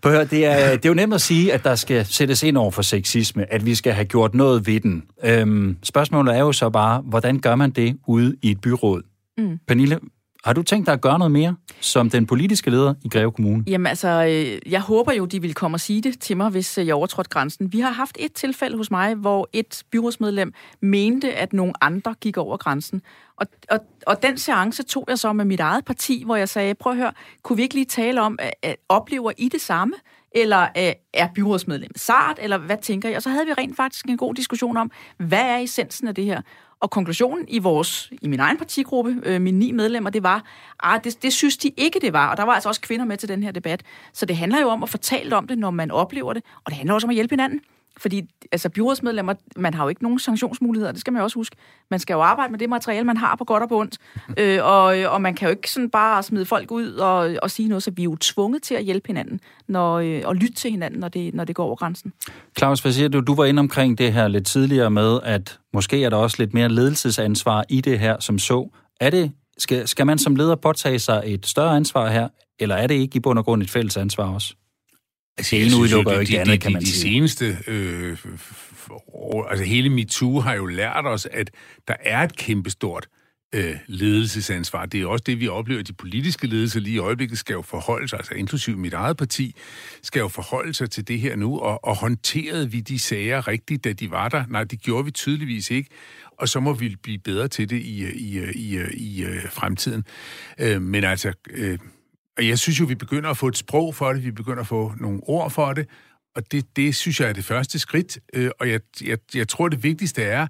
På hør, det er, det er jo nemt at sige, at der skal sættes ind over for sexisme, at vi skal have gjort noget ved den. Øhm, spørgsmålet er jo så bare, hvordan gør man det ude i et byråd? Mm. Pernille, har du tænkt dig at gøre noget mere som den politiske leder i Greve Kommune? Jamen altså, øh, jeg håber jo, de vil komme og sige det til mig, hvis øh, jeg overtrådte grænsen. Vi har haft et tilfælde hos mig, hvor et byrådsmedlem mente, at nogle andre gik over grænsen. Og, og, og den seance tog jeg så med mit eget parti, hvor jeg sagde, prøv at høre, kunne vi ikke lige tale om, at, at oplever I det samme? Eller øh, er byrådsmedlemmet sart? Eller hvad tænker I? Og så havde vi rent faktisk en god diskussion om, hvad er essensen af det her? Og konklusionen i vores, i min egen partigruppe, øh, mine ni medlemmer, det var, at det, det synes de ikke, det var. Og der var altså også kvinder med til den her debat. Så det handler jo om at fortælle om det, når man oplever det. Og det handler også om at hjælpe hinanden. Fordi altså, byrådsmedlemmer, man har jo ikke nogen sanktionsmuligheder, det skal man jo også huske. Man skal jo arbejde med det materiale, man har på godt og på ondt. øh, og, og man kan jo ikke sådan bare smide folk ud og, og sige noget, så vi er jo tvunget til at hjælpe hinanden når, øh, og lytte til hinanden, når det, når det går over grænsen. Claus, hvad siger du? Du var inde omkring det her lidt tidligere med, at måske er der også lidt mere ledelsesansvar i det her, som så. Er det, skal, skal man som leder påtage sig et større ansvar her, eller er det ikke i bund og grund et fælles ansvar også? Altså, jeg synes jo, de, ikke andet, de, kan man de, de seneste... Øh, år, altså hele MeToo har jo lært os, at der er et kæmpestort øh, ledelsesansvar. Det er også det, vi oplever. De politiske ledelser lige i øjeblikket skal jo forholde sig, altså inklusive mit eget parti, skal jo forholde sig til det her nu, og, og håndterede vi de sager rigtigt, da de var der? Nej, det gjorde vi tydeligvis ikke, og så må vi blive bedre til det i, i, i, i, i fremtiden. Øh, men altså... Øh, og jeg synes jo, vi begynder at få et sprog for det, vi begynder at få nogle ord for det, og det, det synes jeg er det første skridt. Øh, og jeg, jeg, jeg tror, det vigtigste er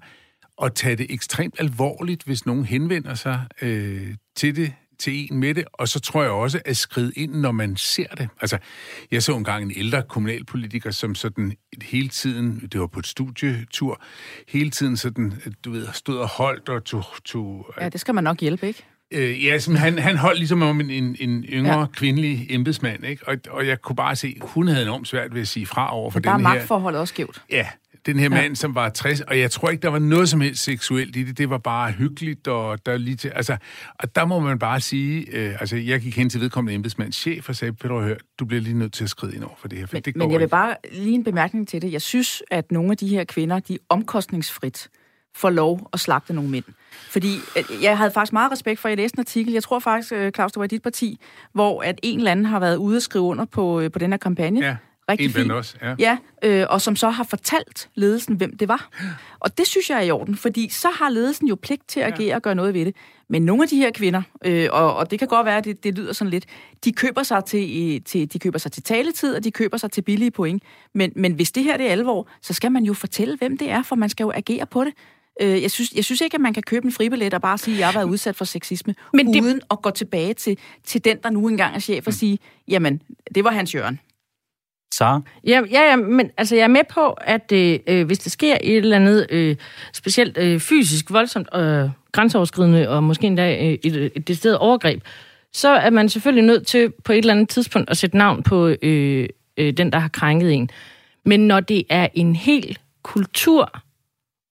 at tage det ekstremt alvorligt, hvis nogen henvender sig øh, til det til en med det, og så tror jeg også at skride ind, når man ser det. Altså, jeg så engang en ældre kommunalpolitiker, som sådan hele tiden, det var på et studietur, hele tiden sådan, øh, du ved, stod og holdt og tog... tog ja, det skal man nok hjælpe, ikke? Øh, ja, som han, han holdt ligesom om en, en, en yngre ja. kvindelig embedsmand, ikke? Og, og jeg kunne bare se, hun havde enormt svært ved at sige fra over for den her... Der er magtforholdet også skævt. Ja, den her mand, ja. som var 60, og jeg tror ikke, der var noget som helst seksuelt i det. Det var bare hyggeligt, og der lige til... Altså, og der må man bare sige... Øh, altså, jeg gik hen til vedkommende embedsmands chef og sagde, Peter, hør, du bliver lige nødt til at skride ind over for det her, for men, det går Men jeg vil ikke. bare lige en bemærkning til det. Jeg synes, at nogle af de her kvinder, de er omkostningsfrit får lov at slagte nogle mænd. Fordi øh, jeg havde faktisk meget respekt for, at jeg læste en artikel, jeg tror faktisk, øh, Claus, det var i dit parti, hvor at en eller anden har været ude og skrive under på, øh, på den her kampagne. Ja. Rigtig en fint. også, ja. Ja, øh, og som så har fortalt ledelsen, hvem det var. Og det synes jeg er i orden, fordi så har ledelsen jo pligt til at agere ja. og gøre noget ved det. Men nogle af de her kvinder, øh, og, og det kan godt være, at det, det lyder sådan lidt, de køber sig til, til, de køber sig til taletid, og de køber sig til billige point. Men, men hvis det her det er alvor, så skal man jo fortælle, hvem det er, for man skal jo agere på det. Øh, jeg, synes, jeg synes ikke, at man kan købe en fribillet og bare sige, at jeg har været udsat for sexisme, Men det... uden at gå tilbage til, til den, der nu engang er chef, og sige, jamen, det var hans Jørgen. Sara? Ja, ja, ja, men altså, jeg er med på, at øh, øh, hvis der sker et eller andet øh, specielt øh, fysisk, voldsomt, øh, grænseoverskridende og måske endda øh, et, et decideret overgreb, så er man selvfølgelig nødt til på et eller andet tidspunkt at sætte navn på øh, øh, den, der har krænket en. Men når det er en hel kultur,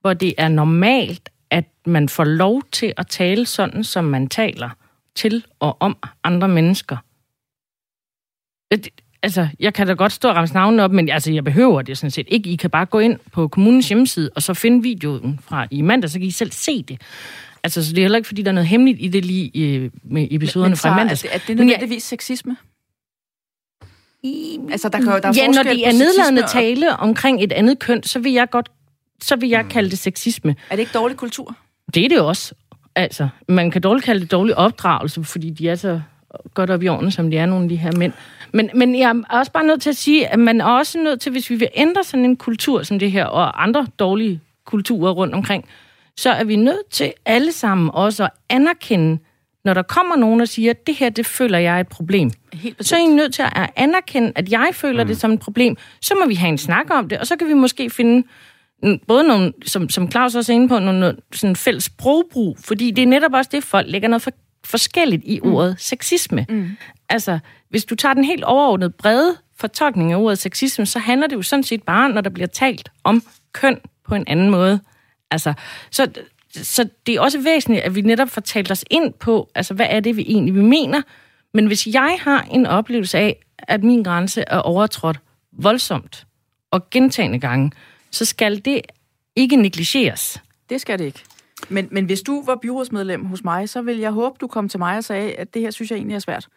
hvor det er normalt, at man får lov til at tale sådan, som man taler til og om andre mennesker, altså, jeg kan da godt stå og ramse navnene op, men altså, jeg behøver det sådan set ikke. I kan bare gå ind på kommunens hjemmeside, og så finde videoen fra i mandag, så kan I selv se det. Altså, så det er heller ikke, fordi der er noget hemmeligt i det lige i, med episoderne men, fra i mandag. Er det, er det nødvendigvis sexisme? I, altså, der kan, der er ja, når det er nedladende og... tale omkring et andet køn, så vil jeg godt så vil jeg mm. kalde det sexisme. Er det ikke dårlig kultur? Det er det også. Altså, man kan dårligt kalde det dårlig opdragelse, fordi de er så godt op i årene, som de er nogle af de her mænd. Men, men jeg er også bare nødt til at sige, at man er også nødt til, hvis vi vil ændre sådan en kultur som det her, og andre dårlige kulturer rundt omkring, så er vi nødt til alle sammen også at anerkende, når der kommer nogen og siger, at det her, det føler jeg er et problem. Helt så er I nødt til at anerkende, at jeg føler mm. det som et problem. Så må vi have en snak om det, og så kan vi måske finde både nogle, som, som Claus også er inde på, nogle, nogle sådan fælles sprogbrug, fordi det er netop også det, folk lægger noget for, forskelligt i mm. ordet mm. sexisme. Mm. Altså, hvis du tager den helt overordnede brede fortolkning af ordet sexisme, så handler det jo sådan set bare, når der bliver talt om køn på en anden måde. Altså, så, så det er også væsentligt, at vi netop får talt os ind på, altså, hvad er det, vi egentlig vi mener. Men hvis jeg har en oplevelse af, at min grænse er overtrådt voldsomt og gentagende gange, så skal det ikke negligeres. Det skal det ikke. Men, men hvis du var byrådsmedlem hos mig, så vil jeg håbe, du kom til mig og sagde, at det her synes jeg egentlig er svært.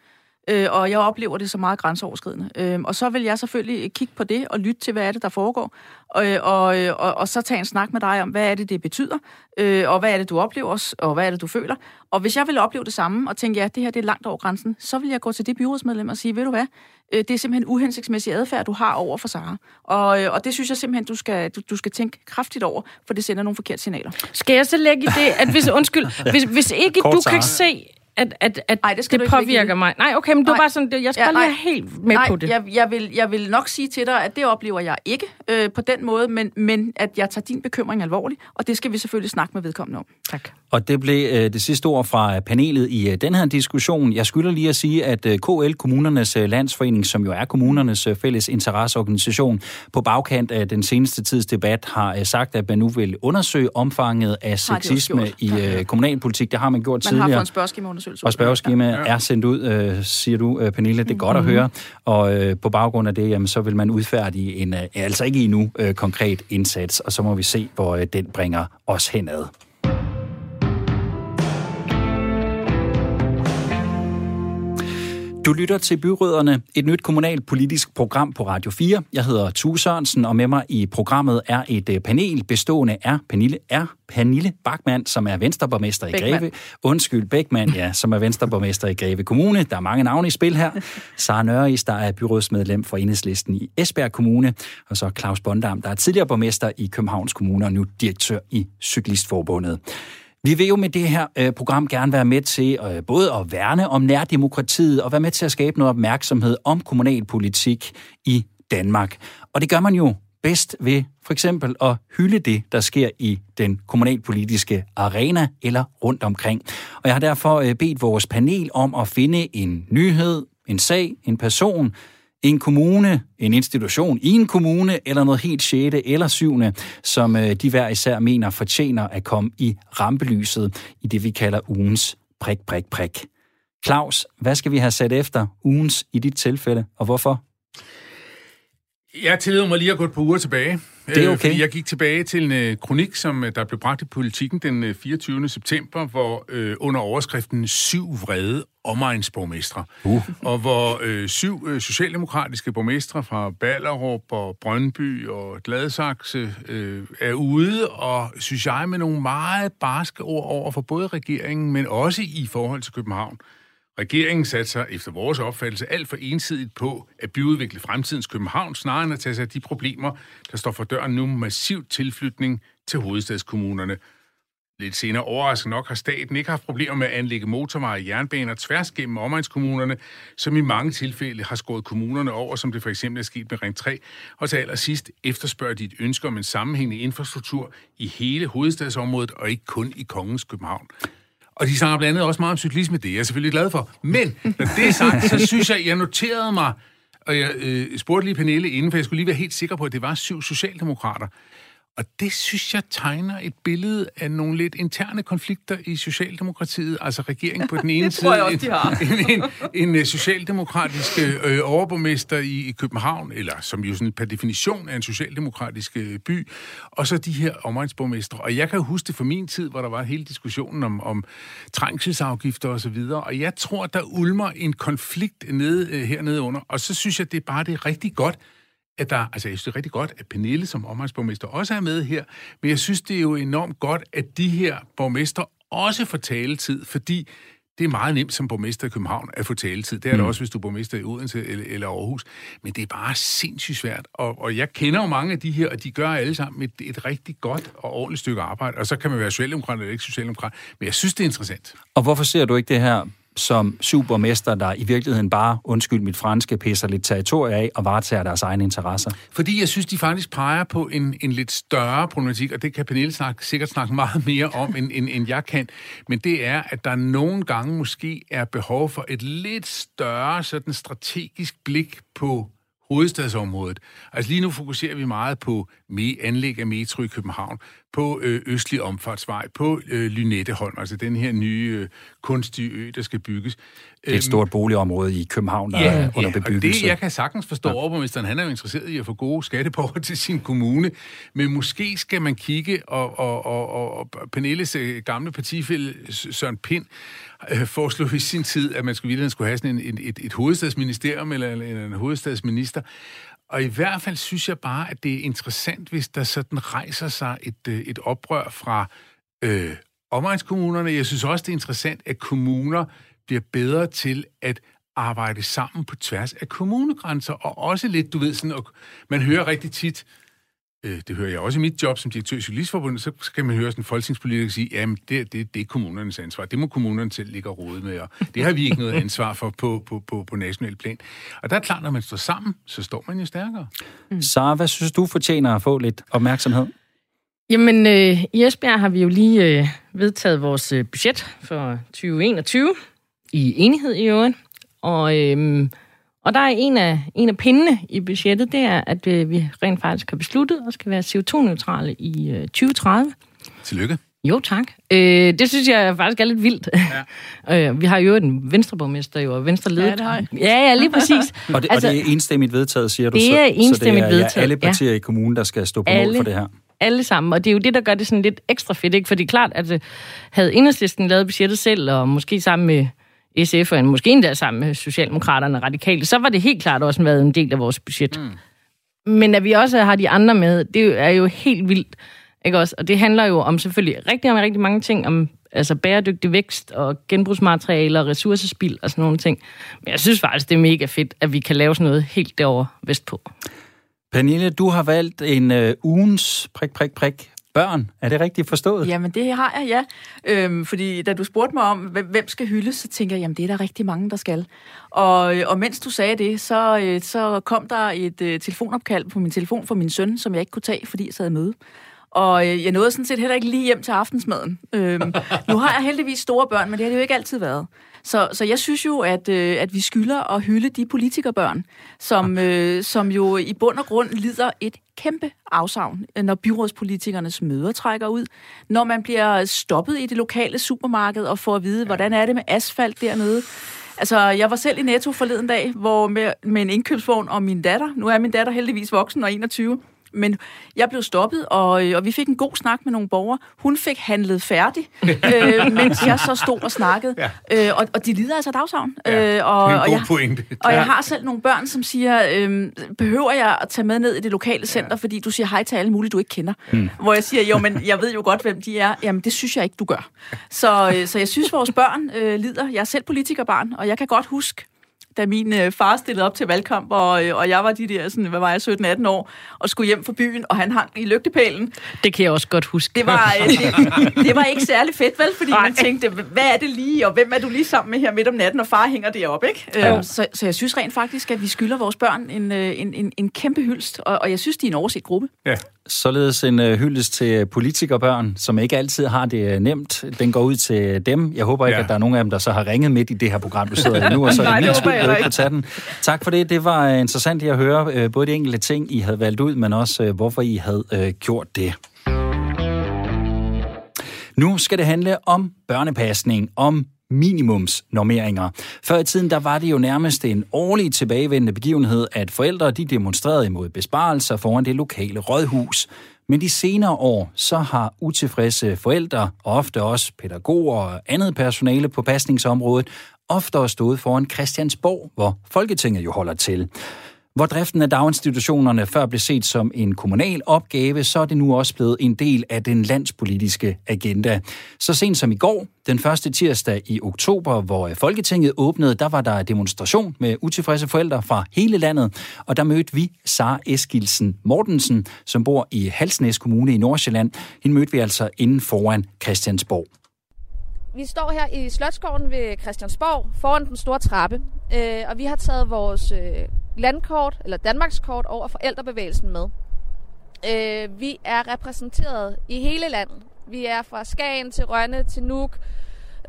Øh, og jeg oplever det så meget grænseoverskridende. Øh, og så vil jeg selvfølgelig kigge på det og lytte til, hvad er det, der foregår. Og, og, og, og så tage en snak med dig om, hvad er det, det betyder, øh, og hvad er det, du oplever, og hvad er det, du føler. Og hvis jeg vil opleve det samme, og tænke, ja, det her det er langt over grænsen, så vil jeg gå til det byrådsmedlem og sige, ved du hvad, øh, det er simpelthen uhensigtsmæssig adfærd, du har over for Sara. Og, øh, og det synes jeg simpelthen, du skal, du, du skal tænke kraftigt over, for det sender nogle forkerte signaler. Skal jeg så lægge i det, at hvis, undskyld, hvis, hvis ikke Kort, du kan se at, at, at Ej, det, det påvirker mig. Nej, okay, men du var bare sådan, jeg skal ja, bare lige helt med nej, på det. Jeg, jeg, vil, jeg vil nok sige til dig, at det oplever jeg ikke øh, på den måde, men, men at jeg tager din bekymring alvorligt, og det skal vi selvfølgelig snakke med vedkommende om. Tak. Og det blev øh, det sidste ord fra panelet i øh, den her diskussion. Jeg skylder lige at sige, at øh, KL, Kommunernes øh, Landsforening, som jo er kommunernes øh, fælles interesseorganisation, på bagkant af den seneste tids debat har øh, sagt, at man nu vil undersøge omfanget af sexisme i øh, kommunalpolitik. Det har man gjort man tidligere. Man har fået en spørgeskemaundersøgelse. Og spørgeskema ja. er sendt ud, øh, siger du, øh, Pernille. Det er godt mm-hmm. at høre. Og øh, på baggrund af det, jamen, så vil man udfærdige en, øh, altså ikke endnu, øh, konkret indsats, og så må vi se, hvor øh, den bringer os henad. Du lytter til Byrødderne, et nyt kommunalpolitisk program på Radio 4. Jeg hedder Tue Sørensen, og med mig i programmet er et øh, panel bestående af Pernille, er Pernille Bachmann, som er venstreborgmester i. Greve. Undskyld, Beckmann, ja, som er venstreborgmester i Greve Kommune. Der er mange navne i spil her. Sara Nørris, der er byrådsmedlem for Enhedslisten i Esbjerg Kommune. Og så Claus Bondam, der er tidligere borgmester i Københavns Kommune og nu direktør i Cyklistforbundet. Vi vil jo med det her øh, program gerne være med til øh, både at værne om nærdemokratiet og være med til at skabe noget opmærksomhed om kommunalpolitik i Danmark. Og det gør man jo bedst ved for eksempel at hylde det, der sker i den kommunalpolitiske arena eller rundt omkring. Og jeg har derfor øh, bedt vores panel om at finde en nyhed, en sag, en person, en kommune, en institution i en kommune, eller noget helt sjette eller syvende, som øh, de hver især mener fortjener at komme i rampelyset i det, vi kalder ugens prik, prik, prik. Claus, hvad skal vi have sat efter ugens i dit tilfælde, og hvorfor? Jeg tillader mig lige at gå et par uger tilbage. Det er okay. Øh, jeg gik tilbage til en uh, kronik, som uh, der blev bragt i politikken den uh, 24. september, hvor uh, under overskriften syv vrede omegnsborgmestre, uh. og hvor uh, syv uh, socialdemokratiske borgmestre fra Ballerup og Brøndby og Gladsaxe uh, er ude, og synes jeg med nogle meget barske ord over for både regeringen, men også i forhold til København. Regeringen satte sig efter vores opfattelse alt for ensidigt på at byudvikle fremtidens København, snarere end at tage sig af de problemer, der står for døren nu massiv tilflytning til hovedstadskommunerne. Lidt senere overraskende nok har staten ikke haft problemer med at anlægge motorveje og jernbaner tværs gennem omegnskommunerne, som i mange tilfælde har skåret kommunerne over, som det for eksempel er sket med Ring 3. Og til allersidst efterspørger de et ønske om en sammenhængende infrastruktur i hele hovedstadsområdet og ikke kun i Kongens København. Og de snakker blandt andet også meget om cyklisme, det er jeg selvfølgelig glad for. Men når det er sagt, så synes jeg, jeg noterede mig, og jeg øh, spurgte lige Pernille inden, for jeg skulle lige være helt sikker på, at det var syv socialdemokrater. Og det synes jeg tegner et billede af nogle lidt interne konflikter i Socialdemokratiet. Altså regeringen på den ene side, jeg også, de har. en, en, en, en socialdemokratisk øh, overborgmester i, i København, eller som jo sådan per definition er en socialdemokratisk øh, by, og så de her omegnsborgmestre. Og jeg kan huske det fra min tid, hvor der var hele diskussionen om, om trængselsafgifter osv., og, og jeg tror, der ulmer en konflikt nede, øh, hernede under, og så synes jeg, det er bare det er rigtig godt, at der, altså jeg synes det er rigtig godt, at Pernille som omegnsborgmester også er med her, men jeg synes det er jo enormt godt, at de her borgmester også får taletid, fordi det er meget nemt som borgmester i København at få taletid. Det er mm. det også, hvis du er borgmester i Odense eller, eller Aarhus. Men det er bare sindssygt svært. Og, og jeg kender jo mange af de her, og de gør alle sammen et, et rigtig godt og ordentligt stykke arbejde. Og så kan man være socialdemokrat eller ikke socialdemokrat. Men jeg synes, det er interessant. Og hvorfor ser du ikke det her som supermester, der i virkeligheden bare, undskyld mit franske, pisser lidt territorie af og varetager deres egne interesser? Fordi jeg synes, de faktisk peger på en, en lidt større problematik, og det kan Pernille snak, sikkert snakke meget mere om, end, end, end jeg kan. Men det er, at der nogle gange måske er behov for et lidt større sådan strategisk blik på hovedstadsområdet. Altså lige nu fokuserer vi meget på anlæg af metro i København, på øh, Østlig Omfartsvej, på øh, Lynetteholm, altså den her nye øh, kunstige ø, der skal bygges. Det er et stort boligområde i København, der ja, er under ja, bebyggelse. det jeg kan sagtens forstå ja. overborgmesteren, han er jo interesseret i at få gode skatteborger til sin kommune, men måske skal man kigge, og, og, og, og Pernilles øh, gamle partifælde Søren Pind øh, foreslog i sin tid, at man skulle, skulle have sådan en, et, et, et hovedstadsministerium eller en, en hovedstadsminister, og i hvert fald synes jeg bare, at det er interessant, hvis der sådan rejser sig et, øh, et oprør fra øh, omegnskommunerne. Jeg synes også, det er interessant, at kommuner bliver bedre til at arbejde sammen på tværs af kommunegrænser, og også lidt, du ved, sådan, og man hører rigtig tit, øh, det hører jeg også i mit job som direktør i Cyklistforbundet, så skal man høre sådan en folketingspolitiker sige, jamen det, det, det er kommunernes ansvar, det må kommunerne selv ligge og rode med, og det har vi ikke noget ansvar for på, på, på, på national plan. Og der er klart, når man står sammen, så står man jo stærkere. Mm. Så hvad synes du fortjener at få lidt opmærksomhed? Jamen, øh, i Esbjerg har vi jo lige øh, vedtaget vores øh, budget for 2021 i enighed i øvrigt. Og, øh, og der er en af, en af pindene i budgettet, det er, at øh, vi rent faktisk har besluttet at skal være CO2-neutrale i øh, 2030. Tillykke. Jo, tak. Øh, det synes jeg faktisk er lidt vildt. Ja. øh, vi har jo en venstreborgmester jo, og venstreledet. Ja. Ja, ja, lige præcis. og, det, altså, og det er enstemmigt vedtaget, siger du? Det er enstemmigt så det er, vedtaget, ja, alle partier ja. i kommunen, der skal stå på alle, mål for det her alle sammen, og det er jo det, der gør det sådan lidt ekstra fedt, ikke? For det er klart, at øh, havde Enhedslisten lavet budgettet selv, og måske sammen med SF, og måske endda sammen med Socialdemokraterne og Radikale, så var det helt klart også været en del af vores budget. Mm. Men at vi også har de andre med, det er jo helt vildt. Ikke også? Og det handler jo om selvfølgelig rigtig, om rigtig mange ting, om altså bæredygtig vækst og genbrugsmaterialer, ressourcespil og sådan nogle ting. Men jeg synes faktisk, det er mega fedt, at vi kan lave sådan noget helt derovre vestpå. Pernille, du har valgt en uh, ugens prik, prik, prik børn. Er det rigtigt forstået? Jamen, det har jeg, ja. Øhm, fordi da du spurgte mig om, hvem skal hyldes, så tænker jeg, jamen, det er der rigtig mange, der skal. Og, øh, og mens du sagde det, så, øh, så kom der et øh, telefonopkald på min telefon fra min søn, som jeg ikke kunne tage, fordi jeg sad i møde. Og øh, jeg nåede sådan set heller ikke lige hjem til aftensmaden. Øhm, nu har jeg heldigvis store børn, men det har det jo ikke altid været. Så, så jeg synes jo, at, øh, at vi skylder at hylde de politikerbørn, som, øh, som jo i bund og grund lider et kæmpe afsavn, når byrådspolitikernes møder trækker ud, når man bliver stoppet i det lokale supermarked og får at vide, hvordan er det med asfalt dernede. Altså, jeg var selv i Netto forleden dag, hvor med, med en indkøbsvogn og min datter, nu er min datter heldigvis voksen og 21, men jeg blev stoppet, og, øh, og vi fik en god snak med nogle borgere. Hun fik handlet færdig, øh, mens jeg så stod og snakkede. Ja. Øh, og, og de lider altså dagsavn. Ja, øh, og, er og jeg, pointe. Og jeg har selv nogle børn, som siger, øh, behøver jeg at tage med ned i det lokale center, ja. fordi du siger hej til alle mulige, du ikke kender. Hmm. Hvor jeg siger, jo, men jeg ved jo godt, hvem de er. Jamen, det synes jeg ikke, du gør. Så, øh, så jeg synes, vores børn øh, lider. Jeg er selv politikerbarn, og jeg kan godt huske, da min øh, far stillede op til valgkamp, og, øh, og jeg var de der, sådan, hvad var jeg, 17-18 år, og skulle hjem fra byen, og han hang i lygtepælen. Det kan jeg også godt huske. Det var, øh, det, det var ikke særlig fedt, vel? Fordi Nej. man tænkte, hvad er det lige, og hvem er du lige sammen med her midt om natten, og far hænger deroppe, ikke? Ja. Så, så jeg synes rent faktisk, at vi skylder vores børn en, en, en, en kæmpe hyldst, og, og jeg synes, de er en overset gruppe. Ja. Således en uh, hyldest til politikerbørn, som ikke altid har det nemt. Den går ud til dem. Jeg håber ikke, ja. at der er nogen af dem, der så har ringet midt i det her program, du sidder i nu, og så er det min skyld, at ikke tage den. Tak for det. Det var interessant at høre uh, både de enkelte ting, I havde valgt ud, men også uh, hvorfor I havde uh, gjort det. Nu skal det handle om børnepasning, om minimumsnormeringer. Før i tiden, der var det jo nærmest en årlig tilbagevendende begivenhed, at forældre de demonstrerede imod besparelser foran det lokale rådhus. Men de senere år, så har utilfredse forældre, og ofte også pædagoger og andet personale på pasningsområdet, ofte stået foran Christiansborg, hvor Folketinget jo holder til. Hvor driften af daginstitutionerne før blev set som en kommunal opgave, så er det nu også blevet en del af den landspolitiske agenda. Så sent som i går, den første tirsdag i oktober, hvor Folketinget åbnede, der var der demonstration med utilfredse forældre fra hele landet, og der mødte vi Sara Eskilsen Mortensen, som bor i Halsnæs Kommune i Nordsjælland. Hende mødte vi altså inden foran Christiansborg. Vi står her i Slotsgården ved Christiansborg foran den store trappe, øh, og vi har taget vores øh, landkort, eller Danmarkskort over forældrebevægelsen med. Øh, vi er repræsenteret i hele landet. Vi er fra Skagen til Rønne til Nuuk.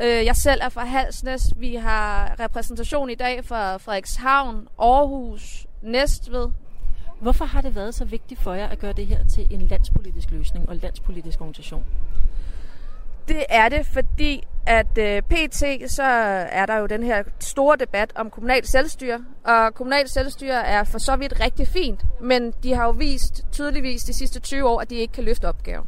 Øh, jeg selv er fra Halsnæs. Vi har repræsentation i dag fra Frederikshavn, Aarhus, Næstved. Hvorfor har det været så vigtigt for jer at gøre det her til en landspolitisk løsning og landspolitisk organisation? Det er det, fordi at øh, PT, så er der jo den her store debat om kommunalt selvstyre, og kommunalt selvstyre er for så vidt rigtig fint, men de har jo vist tydeligvis de sidste 20 år, at de ikke kan løfte opgaven.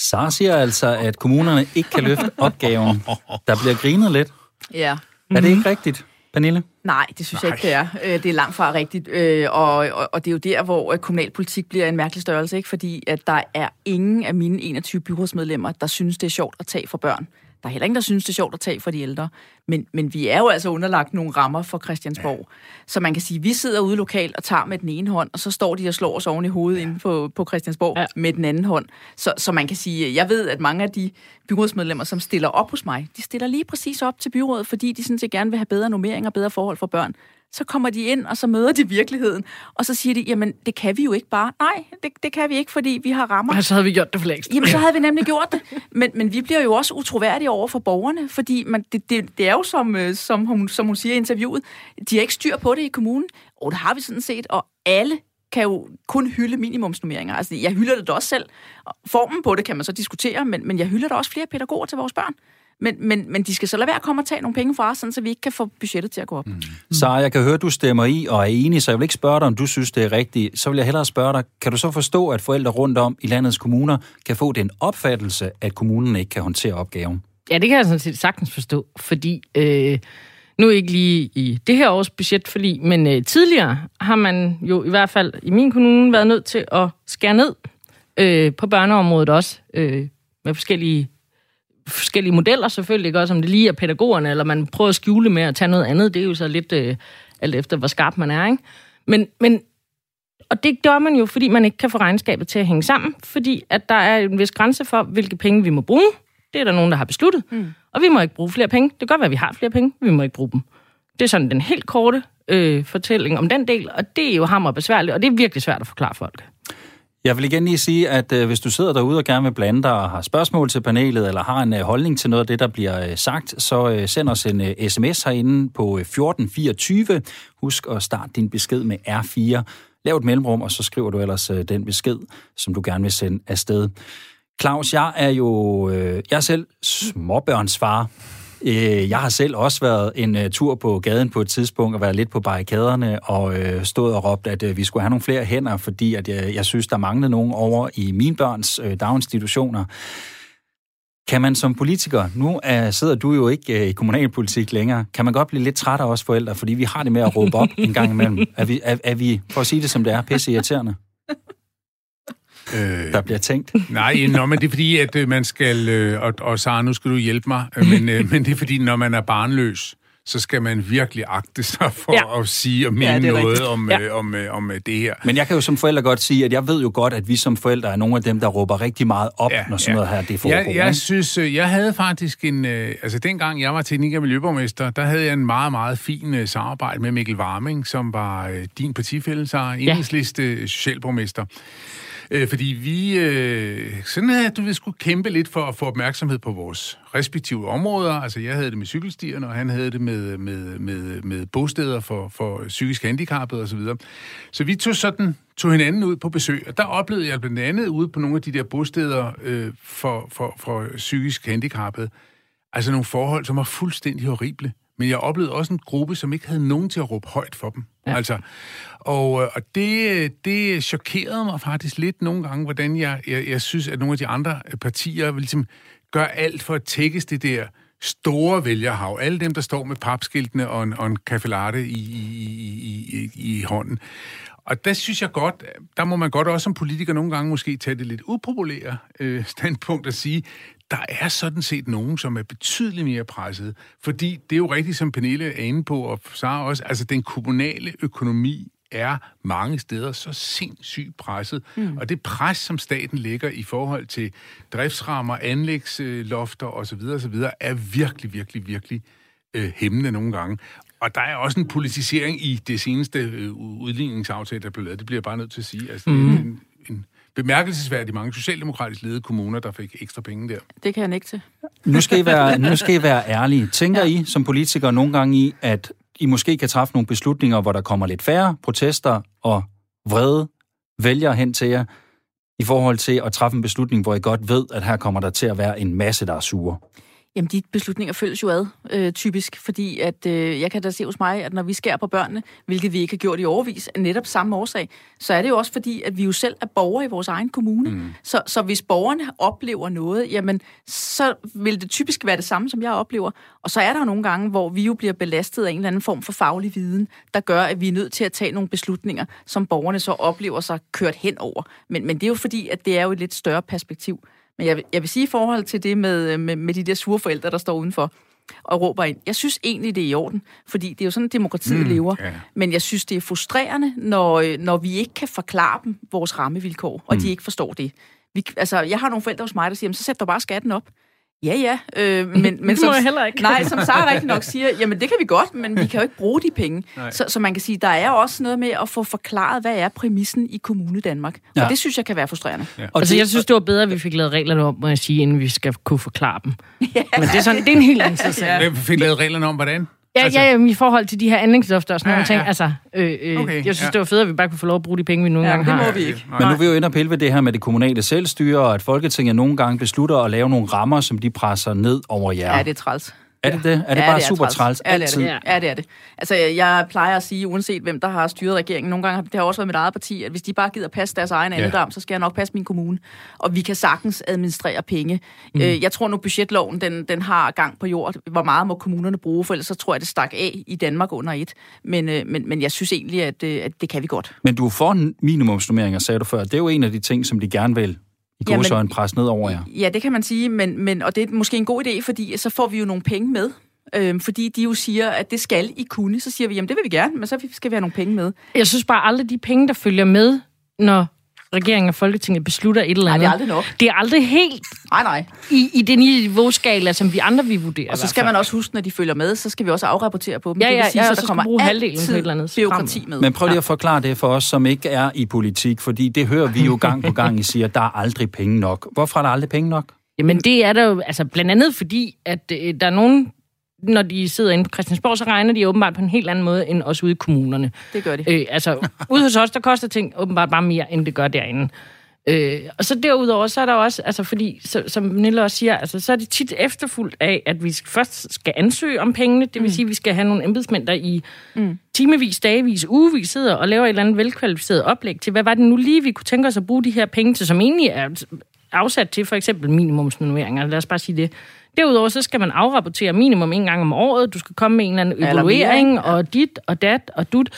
Sara siger altså, at kommunerne ikke kan løfte opgaven. Der bliver grinet lidt. Ja. Er det ikke rigtigt? Pernille? Nej, det synes Nej. jeg ikke, det er. Øh, det er langt fra rigtigt. Øh, og, og, og det er jo der, hvor kommunalpolitik bliver en mærkelig størrelse, ikke? fordi at der er ingen af mine 21 byrådsmedlemmer, der synes, det er sjovt at tage for børn. Der er heller ingen, der synes, det er sjovt at tage for de ældre. Men, men vi er jo altså underlagt nogle rammer for Christiansborg. Ja. Så man kan sige, at vi sidder ude lokalt og tager med den ene hånd, og så står de og slår os oven i hovedet ja. inde på, på Christiansborg ja. med den anden hånd. Så, så man kan sige, jeg ved, at mange af de byrådsmedlemmer, som stiller op hos mig, de stiller lige præcis op til byrådet, fordi de sådan set gerne vil have bedre nummering og bedre forhold for børn så kommer de ind, og så møder de virkeligheden, og så siger de, jamen, det kan vi jo ikke bare. Nej, det, det kan vi ikke, fordi vi har rammer. Men så havde vi gjort det for længst. Jamen, så havde vi nemlig gjort det. Men, men vi bliver jo også utroværdige over for borgerne, fordi man, det, det, det er jo, som, øh, som, hun, som hun siger i interviewet, de har ikke styr på det i kommunen, og det har vi sådan set, og alle kan jo kun hylde minimumsnummeringer. Altså, jeg hylder det da også selv. Formen på det kan man så diskutere, men, men jeg hylder da også flere pædagoger til vores børn. Men, men, men de skal så lade være at komme og tage nogle penge fra os, sådan, så vi ikke kan få budgettet til at gå op. Mm. Så jeg kan høre, at du stemmer i og er enig, så jeg vil ikke spørge dig, om du synes, det er rigtigt. Så vil jeg hellere spørge dig, kan du så forstå, at forældre rundt om i landets kommuner kan få den opfattelse, at kommunen ikke kan håndtere opgaven? Ja, det kan jeg sådan set sagtens forstå, fordi øh, nu ikke lige i det her års budgetforlig, men øh, tidligere har man jo i hvert fald i min kommune været nødt til at skære ned øh, på børneområdet også, øh, med forskellige forskellige modeller selvfølgelig, ikke? også om det lige er pædagogerne, eller man prøver at skjule med at tage noget andet, det er jo så lidt øh, alt efter, hvor skarp man er. Ikke? Men, men og det gør man jo, fordi man ikke kan få regnskabet til at hænge sammen, fordi at der er en vis grænse for, hvilke penge vi må bruge. Det er der nogen, der har besluttet. Mm. Og vi må ikke bruge flere penge. Det kan godt være, at vi har flere penge. Vi må ikke bruge dem. Det er sådan den helt korte øh, fortælling om den del, og det er jo hammer besværligt, og det er virkelig svært at forklare folk. Jeg vil igen lige sige, at øh, hvis du sidder derude og gerne vil blande dig og har spørgsmål til panelet, eller har en øh, holdning til noget af det, der bliver øh, sagt, så øh, send os en øh, sms herinde på øh, 1424. Husk at starte din besked med R4. Lav et mellemrum, og så skriver du ellers øh, den besked, som du gerne vil sende afsted. Claus, jeg er jo øh, jeg er selv småbørnsfar. Øh, jeg har selv også været en uh, tur på gaden på et tidspunkt og været lidt på barrikaderne og uh, stået og råbt, at uh, vi skulle have nogle flere hænder, fordi at, uh, jeg synes, der manglede nogen over i mine børns uh, daginstitutioner. Kan man som politiker, nu uh, sidder du jo ikke uh, i kommunalpolitik længere, kan man godt blive lidt træt af os forældre, fordi vi har det med at råbe op en gang imellem. Er vi, er, er vi for at sige det som det er, pisse irriterende? Øh, der bliver tænkt. Nej, nå, men det er fordi, at øh, man skal, øh, og, og Sara, nu skal du hjælpe mig, øh, men, øh, men det er fordi, når man er barnløs, så skal man virkelig agte sig for ja. at sige og mene ja, noget om, ja. øh, om, øh, om det her. Men jeg kan jo som forælder godt sige, at jeg ved jo godt, at vi som forældre er nogle af dem, der råber rigtig meget op, ja, når sådan ja. noget her det foregår. Jeg, jeg synes, jeg havde faktisk en... Øh, altså, dengang jeg var teknik- og miljøborgmester, der havde jeg en meget, meget fin øh, samarbejde med Mikkel Warming, som var øh, din partifælle, så enhedsliste socialborgmester. Øh, fordi vi øh, sådan at du ved, skulle kæmpe lidt for at få opmærksomhed på vores respektive områder. Altså, jeg havde det med cykelstierne, og han havde det med, med, med, med bosteder for, for psykisk handicappede osv. Så, så vi tog sådan tog hinanden ud på besøg, og der oplevede jeg blandt andet ude på nogle af de der bosteder øh, for, for, for psykisk handicappede, altså nogle forhold, som var fuldstændig horrible. Men jeg oplevede også en gruppe, som ikke havde nogen til at råbe højt for dem. Ja. Altså, og, øh, og det, øh, det chokerede mig faktisk lidt nogle gange, hvordan jeg, jeg, jeg synes, at nogle af de andre øh, partier vil ligesom gør alt for at tækkes det der store vælgerhav. Alle dem, der står med papskiltene og en, og en kaffelatte i, i, i, i, i hånden. Og der synes jeg godt, der må man godt også som politiker nogle gange måske tage det lidt upopulære øh, standpunkt og sige, der er sådan set nogen, som er betydeligt mere presset. Fordi det er jo rigtigt, som Pernille er inde på, og Sara også, altså den kommunale økonomi er mange steder så sindssygt presset. Mm. Og det pres, som staten lægger i forhold til driftsrammer, anlægslofter osv., osv., er virkelig, virkelig, virkelig øh, hæmmende nogle gange. Og der er også en politisering i det seneste øh, udligningsaftale, der blev lavet. Det bliver jeg bare nødt til at sige. Altså, mm. en, en bemærkelsesværdigt mange socialdemokratisk ledede kommuner, der fik ekstra penge der. Det kan jeg ikke til. Nu skal I være, nu skal I være ærlige. Tænker ja. I som politikere nogle gange i, at I måske kan træffe nogle beslutninger, hvor der kommer lidt færre protester og vrede vælger hen til jer, i forhold til at træffe en beslutning, hvor I godt ved, at her kommer der til at være en masse, der er sure? Jamen, de beslutninger følges jo ad, øh, typisk, fordi at øh, jeg kan da se hos mig, at når vi skærer på børnene, hvilket vi ikke har gjort i overvis, af netop samme årsag, så er det jo også fordi, at vi jo selv er borgere i vores egen kommune. Mm. Så, så hvis borgerne oplever noget, jamen, så vil det typisk være det samme, som jeg oplever. Og så er der jo nogle gange, hvor vi jo bliver belastet af en eller anden form for faglig viden, der gør, at vi er nødt til at tage nogle beslutninger, som borgerne så oplever sig kørt hen over. Men, men det er jo fordi, at det er jo et lidt større perspektiv. Men jeg, jeg vil sige i forhold til det med, med, med de der sure forældre, der står udenfor og råber ind. Jeg synes egentlig, det er i orden, fordi det er jo sådan, demokratiet mm, lever. Yeah. Men jeg synes, det er frustrerende, når, når vi ikke kan forklare dem vores rammevilkår, og mm. de ikke forstår det. Vi, altså, jeg har nogle forældre hos mig, der siger, så sæt dig bare skatten op. Ja, ja. Øh, men, men som, jeg heller ikke. Nej, som Sara rigtig nok siger, jamen det kan vi godt, men vi kan jo ikke bruge de penge. Så, så man kan sige, der er også noget med at få forklaret, hvad er præmissen i Kommune Danmark. Ja. Og det synes jeg kan være frustrerende. Ja. Og altså, jeg synes, det var bedre, at vi fik lavet reglerne om, må jeg sige, inden vi skal kunne forklare dem. Ja. Men det er, sådan, det er en helt anden sag. Ja. Vi fik lavet reglerne om, hvordan? Ja, altså... ja, i forhold til de her anlægslofter og sådan ja, nogle ting. Ja. Altså, øh, øh, okay, jeg synes, ja. det var fedt, at vi bare kunne få lov at bruge de penge, vi nogle ja, gange har. det må vi ikke. Men nu vil vi jo ind og pille ved det her med det kommunale selvstyre, og at Folketinget nogle gange beslutter at lave nogle rammer, som de presser ned over jer. Ja, det er træls. Er det det? Er det ja, bare det er super træls? Ja, det er det. Ja, det er det. Altså, jeg plejer at sige, uanset hvem der har styret regeringen, nogle gange har det har også været mit eget parti, at hvis de bare gider passe deres egen ja. så skal jeg nok passe min kommune. Og vi kan sagtens administrere penge. Mm. Øh, jeg tror nu, budgetloven den, den har gang på jord. Hvor meget må kommunerne bruge, for ellers så tror jeg, det stak af i Danmark under et. Men, øh, men, men jeg synes egentlig, at, øh, at det kan vi godt. Men du for minimumsnummeringer, sagde du før. Det er jo en af de ting, som de gerne vil i går så en pres ned over jer. Ja, det kan man sige, men, men, og det er måske en god idé, fordi så får vi jo nogle penge med. øh, fordi de jo siger, at det skal I kunne. Så siger vi, jamen det vil vi gerne, men så skal vi have nogle penge med. Jeg synes bare aldrig, de penge, der følger med, når regeringen og Folketinget beslutter et eller Nej, andet. det er aldrig nok. Det er aldrig helt Nej, nej. i, i det niveauskala, som vi andre vi vurderer. Og så skal man også huske, når de følger med, så skal vi også afrapportere på dem. Ja, det ja, vil sige, ja, så der så kommer bruge halvdelen på altid et eller andet byråkrati med. Men prøv lige at forklare det for os, som ikke er i politik, fordi det hører vi jo gang på gang, I siger, at der er aldrig penge nok. Hvorfor er der aldrig penge nok? Jamen det er der jo altså blandt andet fordi, at øh, der er nogen, når de sidder inde på Christiansborg, så regner de åbenbart på en helt anden måde end os ude i kommunerne. Det gør de. Øh, altså ude hos os, der koster ting åbenbart bare mere, end det gør derinde. Øh, og så derudover, så er der også, altså fordi, så, som Nille også siger, altså, så er det tit efterfuldt af, at vi først skal ansøge om pengene, det vil Mm. sige, at vi skal have nogle embedsmænd, der i timevis, dagevis, ugevis sidder og laver et eller andet velkvalificeret oplæg til, hvad var det nu lige, vi kunne tænke os at bruge de her penge til, som egentlig er afsat til for eksempel minimumsnormeringer, lad os bare sige det. Derudover så skal man afrapportere minimum en gang om året, du skal komme med en eller anden evaluering, og dit og dat og dut.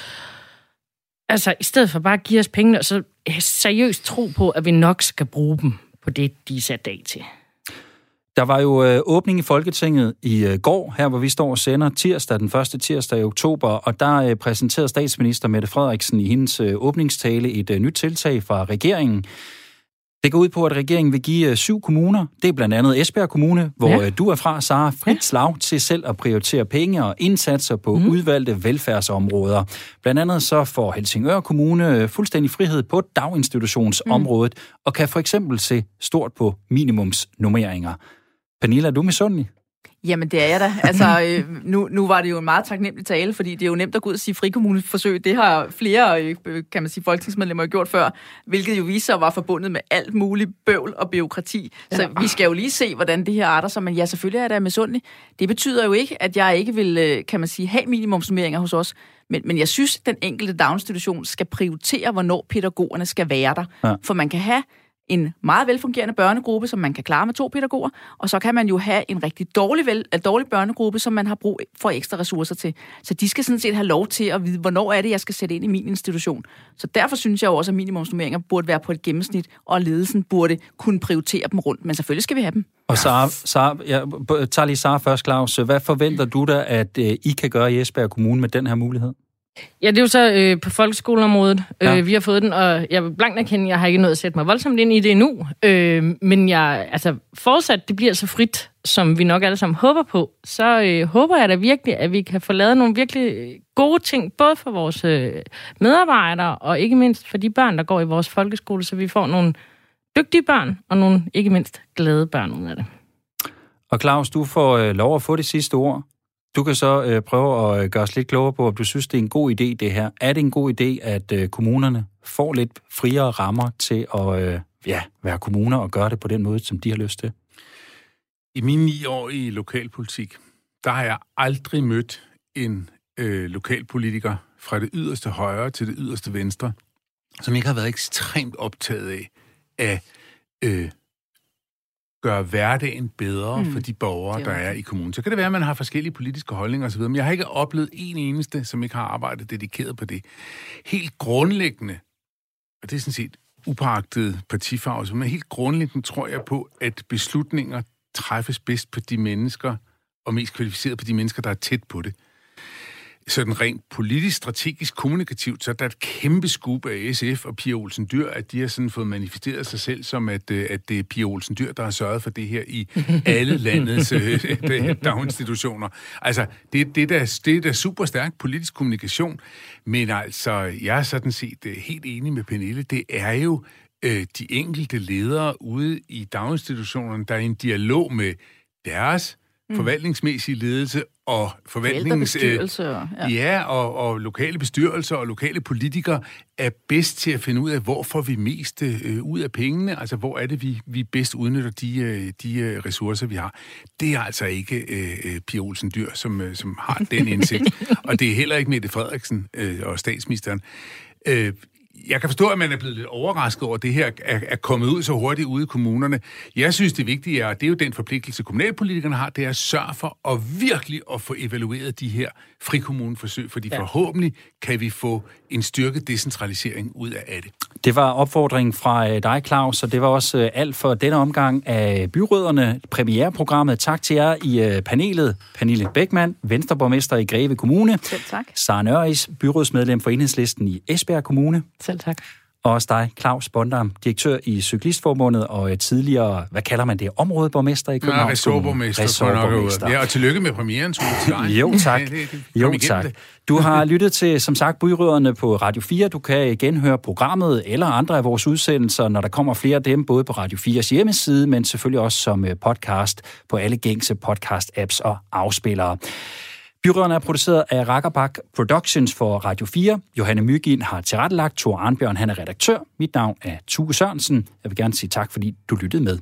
Altså, i stedet for bare at give os pengene, og så øh, seriøst tro på, at vi nok skal bruge dem på det, de er sat af til. Der var jo øh, åbning i Folketinget i øh, går, her hvor vi står og sender tirsdag, den første tirsdag i oktober, og der øh, præsenterede statsminister Mette Frederiksen i hendes øh, åbningstale et øh, nyt tiltag fra regeringen. Det går ud på, at regeringen vil give øh, syv kommuner, det er blandt andet Esbjerg Kommune, hvor Ja. ja. du er fra, Sara, frit slag til selv at prioritere penge og indsatser på mm. udvalgte velfærdsområder. Blandt andet så får Helsingør Kommune øh, fuldstændig frihed på daginstitutionsområdet, mm. og kan for eksempel se stort på minimumsnummeringer. Pernilla, er du misundelig? Jamen, det er jeg da. Altså, øh, nu, nu var det jo en meget taknemmelig tale, fordi det er jo nemt at gå ud og sige frikommuneforsøg. Det har flere, øh, kan man sige, folketingsmedlemmer gjort før, hvilket jo viser sig var forbundet med alt muligt bøvl og byråkrati. Så vi skal jo lige se, hvordan det her arter sig, men ja, selvfølgelig er jeg da misundelig. Det betyder jo ikke, at jeg ikke vil, øh, kan man sige, have minimumsnummeringer hos os, men, men jeg synes, at den enkelte daginstitution skal prioritere, hvornår pædagogerne skal være der. Ja. For man kan have en meget velfungerende børnegruppe, som man kan klare med to pædagoger, og så kan man jo have en rigtig dårlig, vel, en dårlig børnegruppe, som man har brug for ekstra ressourcer til. Så de skal sådan set have lov til at vide, hvornår er det, jeg skal sætte ind i min institution. Så derfor synes jeg jo også, at minimumsnummeringer burde være på et gennemsnit, og ledelsen burde kunne prioritere dem rundt. Men selvfølgelig skal vi have dem. Og Sara, Sara jeg tager lige Sara først, Claus. Hvad forventer du dig, at øh, I kan gøre i Esbjerg Kommune med den her mulighed? Ja, det er jo så øh, på folkeskoleområdet, Ja. øh, vi har fået den, og jeg vil blankt erkende, jeg har ikke nået at sætte mig voldsomt ind i det endnu. Øh, men jeg, altså, forudsat det bliver så frit, som vi nok alle sammen håber på, så øh, håber jeg da virkelig, at vi kan få lavet nogle virkelig gode ting, både for vores øh, medarbejdere, og ikke mindst for de børn, der går i vores folkeskole, så vi får nogle dygtige børn, og nogle ikke mindst glade børn ud af det. Og Claus, du får øh, lov at få det sidste ord. Du kan så øh, prøve at øh, gøre os lidt klogere på, om du synes, det er en god idé, det her. Er det en god idé, at øh, kommunerne får lidt friere rammer til at øh, ja, være kommuner og gøre det på den måde, som de har lyst til? I mine ni år i lokalpolitik, der har jeg aldrig mødt en øh, lokalpolitiker fra det yderste højre til det yderste venstre, som ikke har været ekstremt optaget af af øh, gøre hverdagen bedre Mm. for de borgere, er der er i kommunen. Så kan det være, at man har forskellige politiske holdninger osv., men jeg har ikke oplevet en eneste, som ikke har arbejdet dedikeret på det. Helt grundlæggende, og det er sådan set upagtet partifarve, så men helt grundlæggende tror jeg på, at beslutninger træffes bedst på de mennesker, og mest kvalificeret på de mennesker, der er tæt på det. Sådan rent politisk, strategisk, kommunikativt, så er der et kæmpe skub af SF og Pia Olsen Dyr, at de har sådan fået manifesteret sig selv som, at, øh, at det er Pia Olsen Dyr, der har sørget for det her i alle landets øh, daginstitutioner. Altså, det, det, er da, det er da super stærk politisk kommunikation, men altså, jeg er sådan set øh, helt enig med Pernille. Det er jo øh, de enkelte ledere ude i daginstitutionerne, der er i en dialog med deres mm. forvaltningsmæssige ledelse og forvaltningens... Øh, ja, ja og, og lokale bestyrelser og lokale politikere er bedst til at finde ud af, hvor får vi mest øh, ud af pengene, altså hvor er det, vi, vi bedst udnytter de, øh, de øh, ressourcer, vi har. Det er altså ikke øh, øh, Pia Olsen Dyr, som, øh, som har den indsigt, og det er heller ikke Mette Frederiksen øh, og statsministeren. Øh, jeg kan forstå, at man er blevet lidt overrasket over, at det her er, er kommet ud så hurtigt ude i kommunerne. Jeg synes, det vigtige er, og det er jo den forpligtelse, kommunalpolitikerne har, det er at sørge for at virkelig at få evalueret de her frikommuneforsøg, fordi ja. forhåbentlig kan vi få en styrket decentralisering ud af det. Det var opfordringen fra øh, dig, Claus, og det var også øh, alt for denne omgang af Byråderne, premiereprogrammet. Tak til jer i øh, panelet. Pernille Bækman, Venstreborgmester i Greve Kommune. Selv tak. Sara Nøris, byrådsmedlem for Enhedslisten i Esbjerg Kommune. Selv tak. Og også dig, Claus Bondam, direktør i Cyklistforbundet og tidligere, hvad kalder man det, områdeborgmester i København? Ja, ressortborgmester. ressortborgmester. Ja, og tillykke med premieren, tror jeg. jo, tak. Jo, tak. Du har lyttet til, som sagt, Byrødderne på Radio 4. Du kan genhøre programmet eller andre af vores udsendelser, når der kommer flere af dem, både på Radio 4's hjemmeside, men selvfølgelig også som øh, podcast på alle gængse podcast-apps og afspillere. Byråderne er produceret af Rakkerbak Productions for Radio 4. Johanne Mygin har tilrettelagt. Thor Arnbjørn, han er redaktør. Mit navn er Tue Sørensen. Jeg vil gerne sige tak, fordi du lyttede med.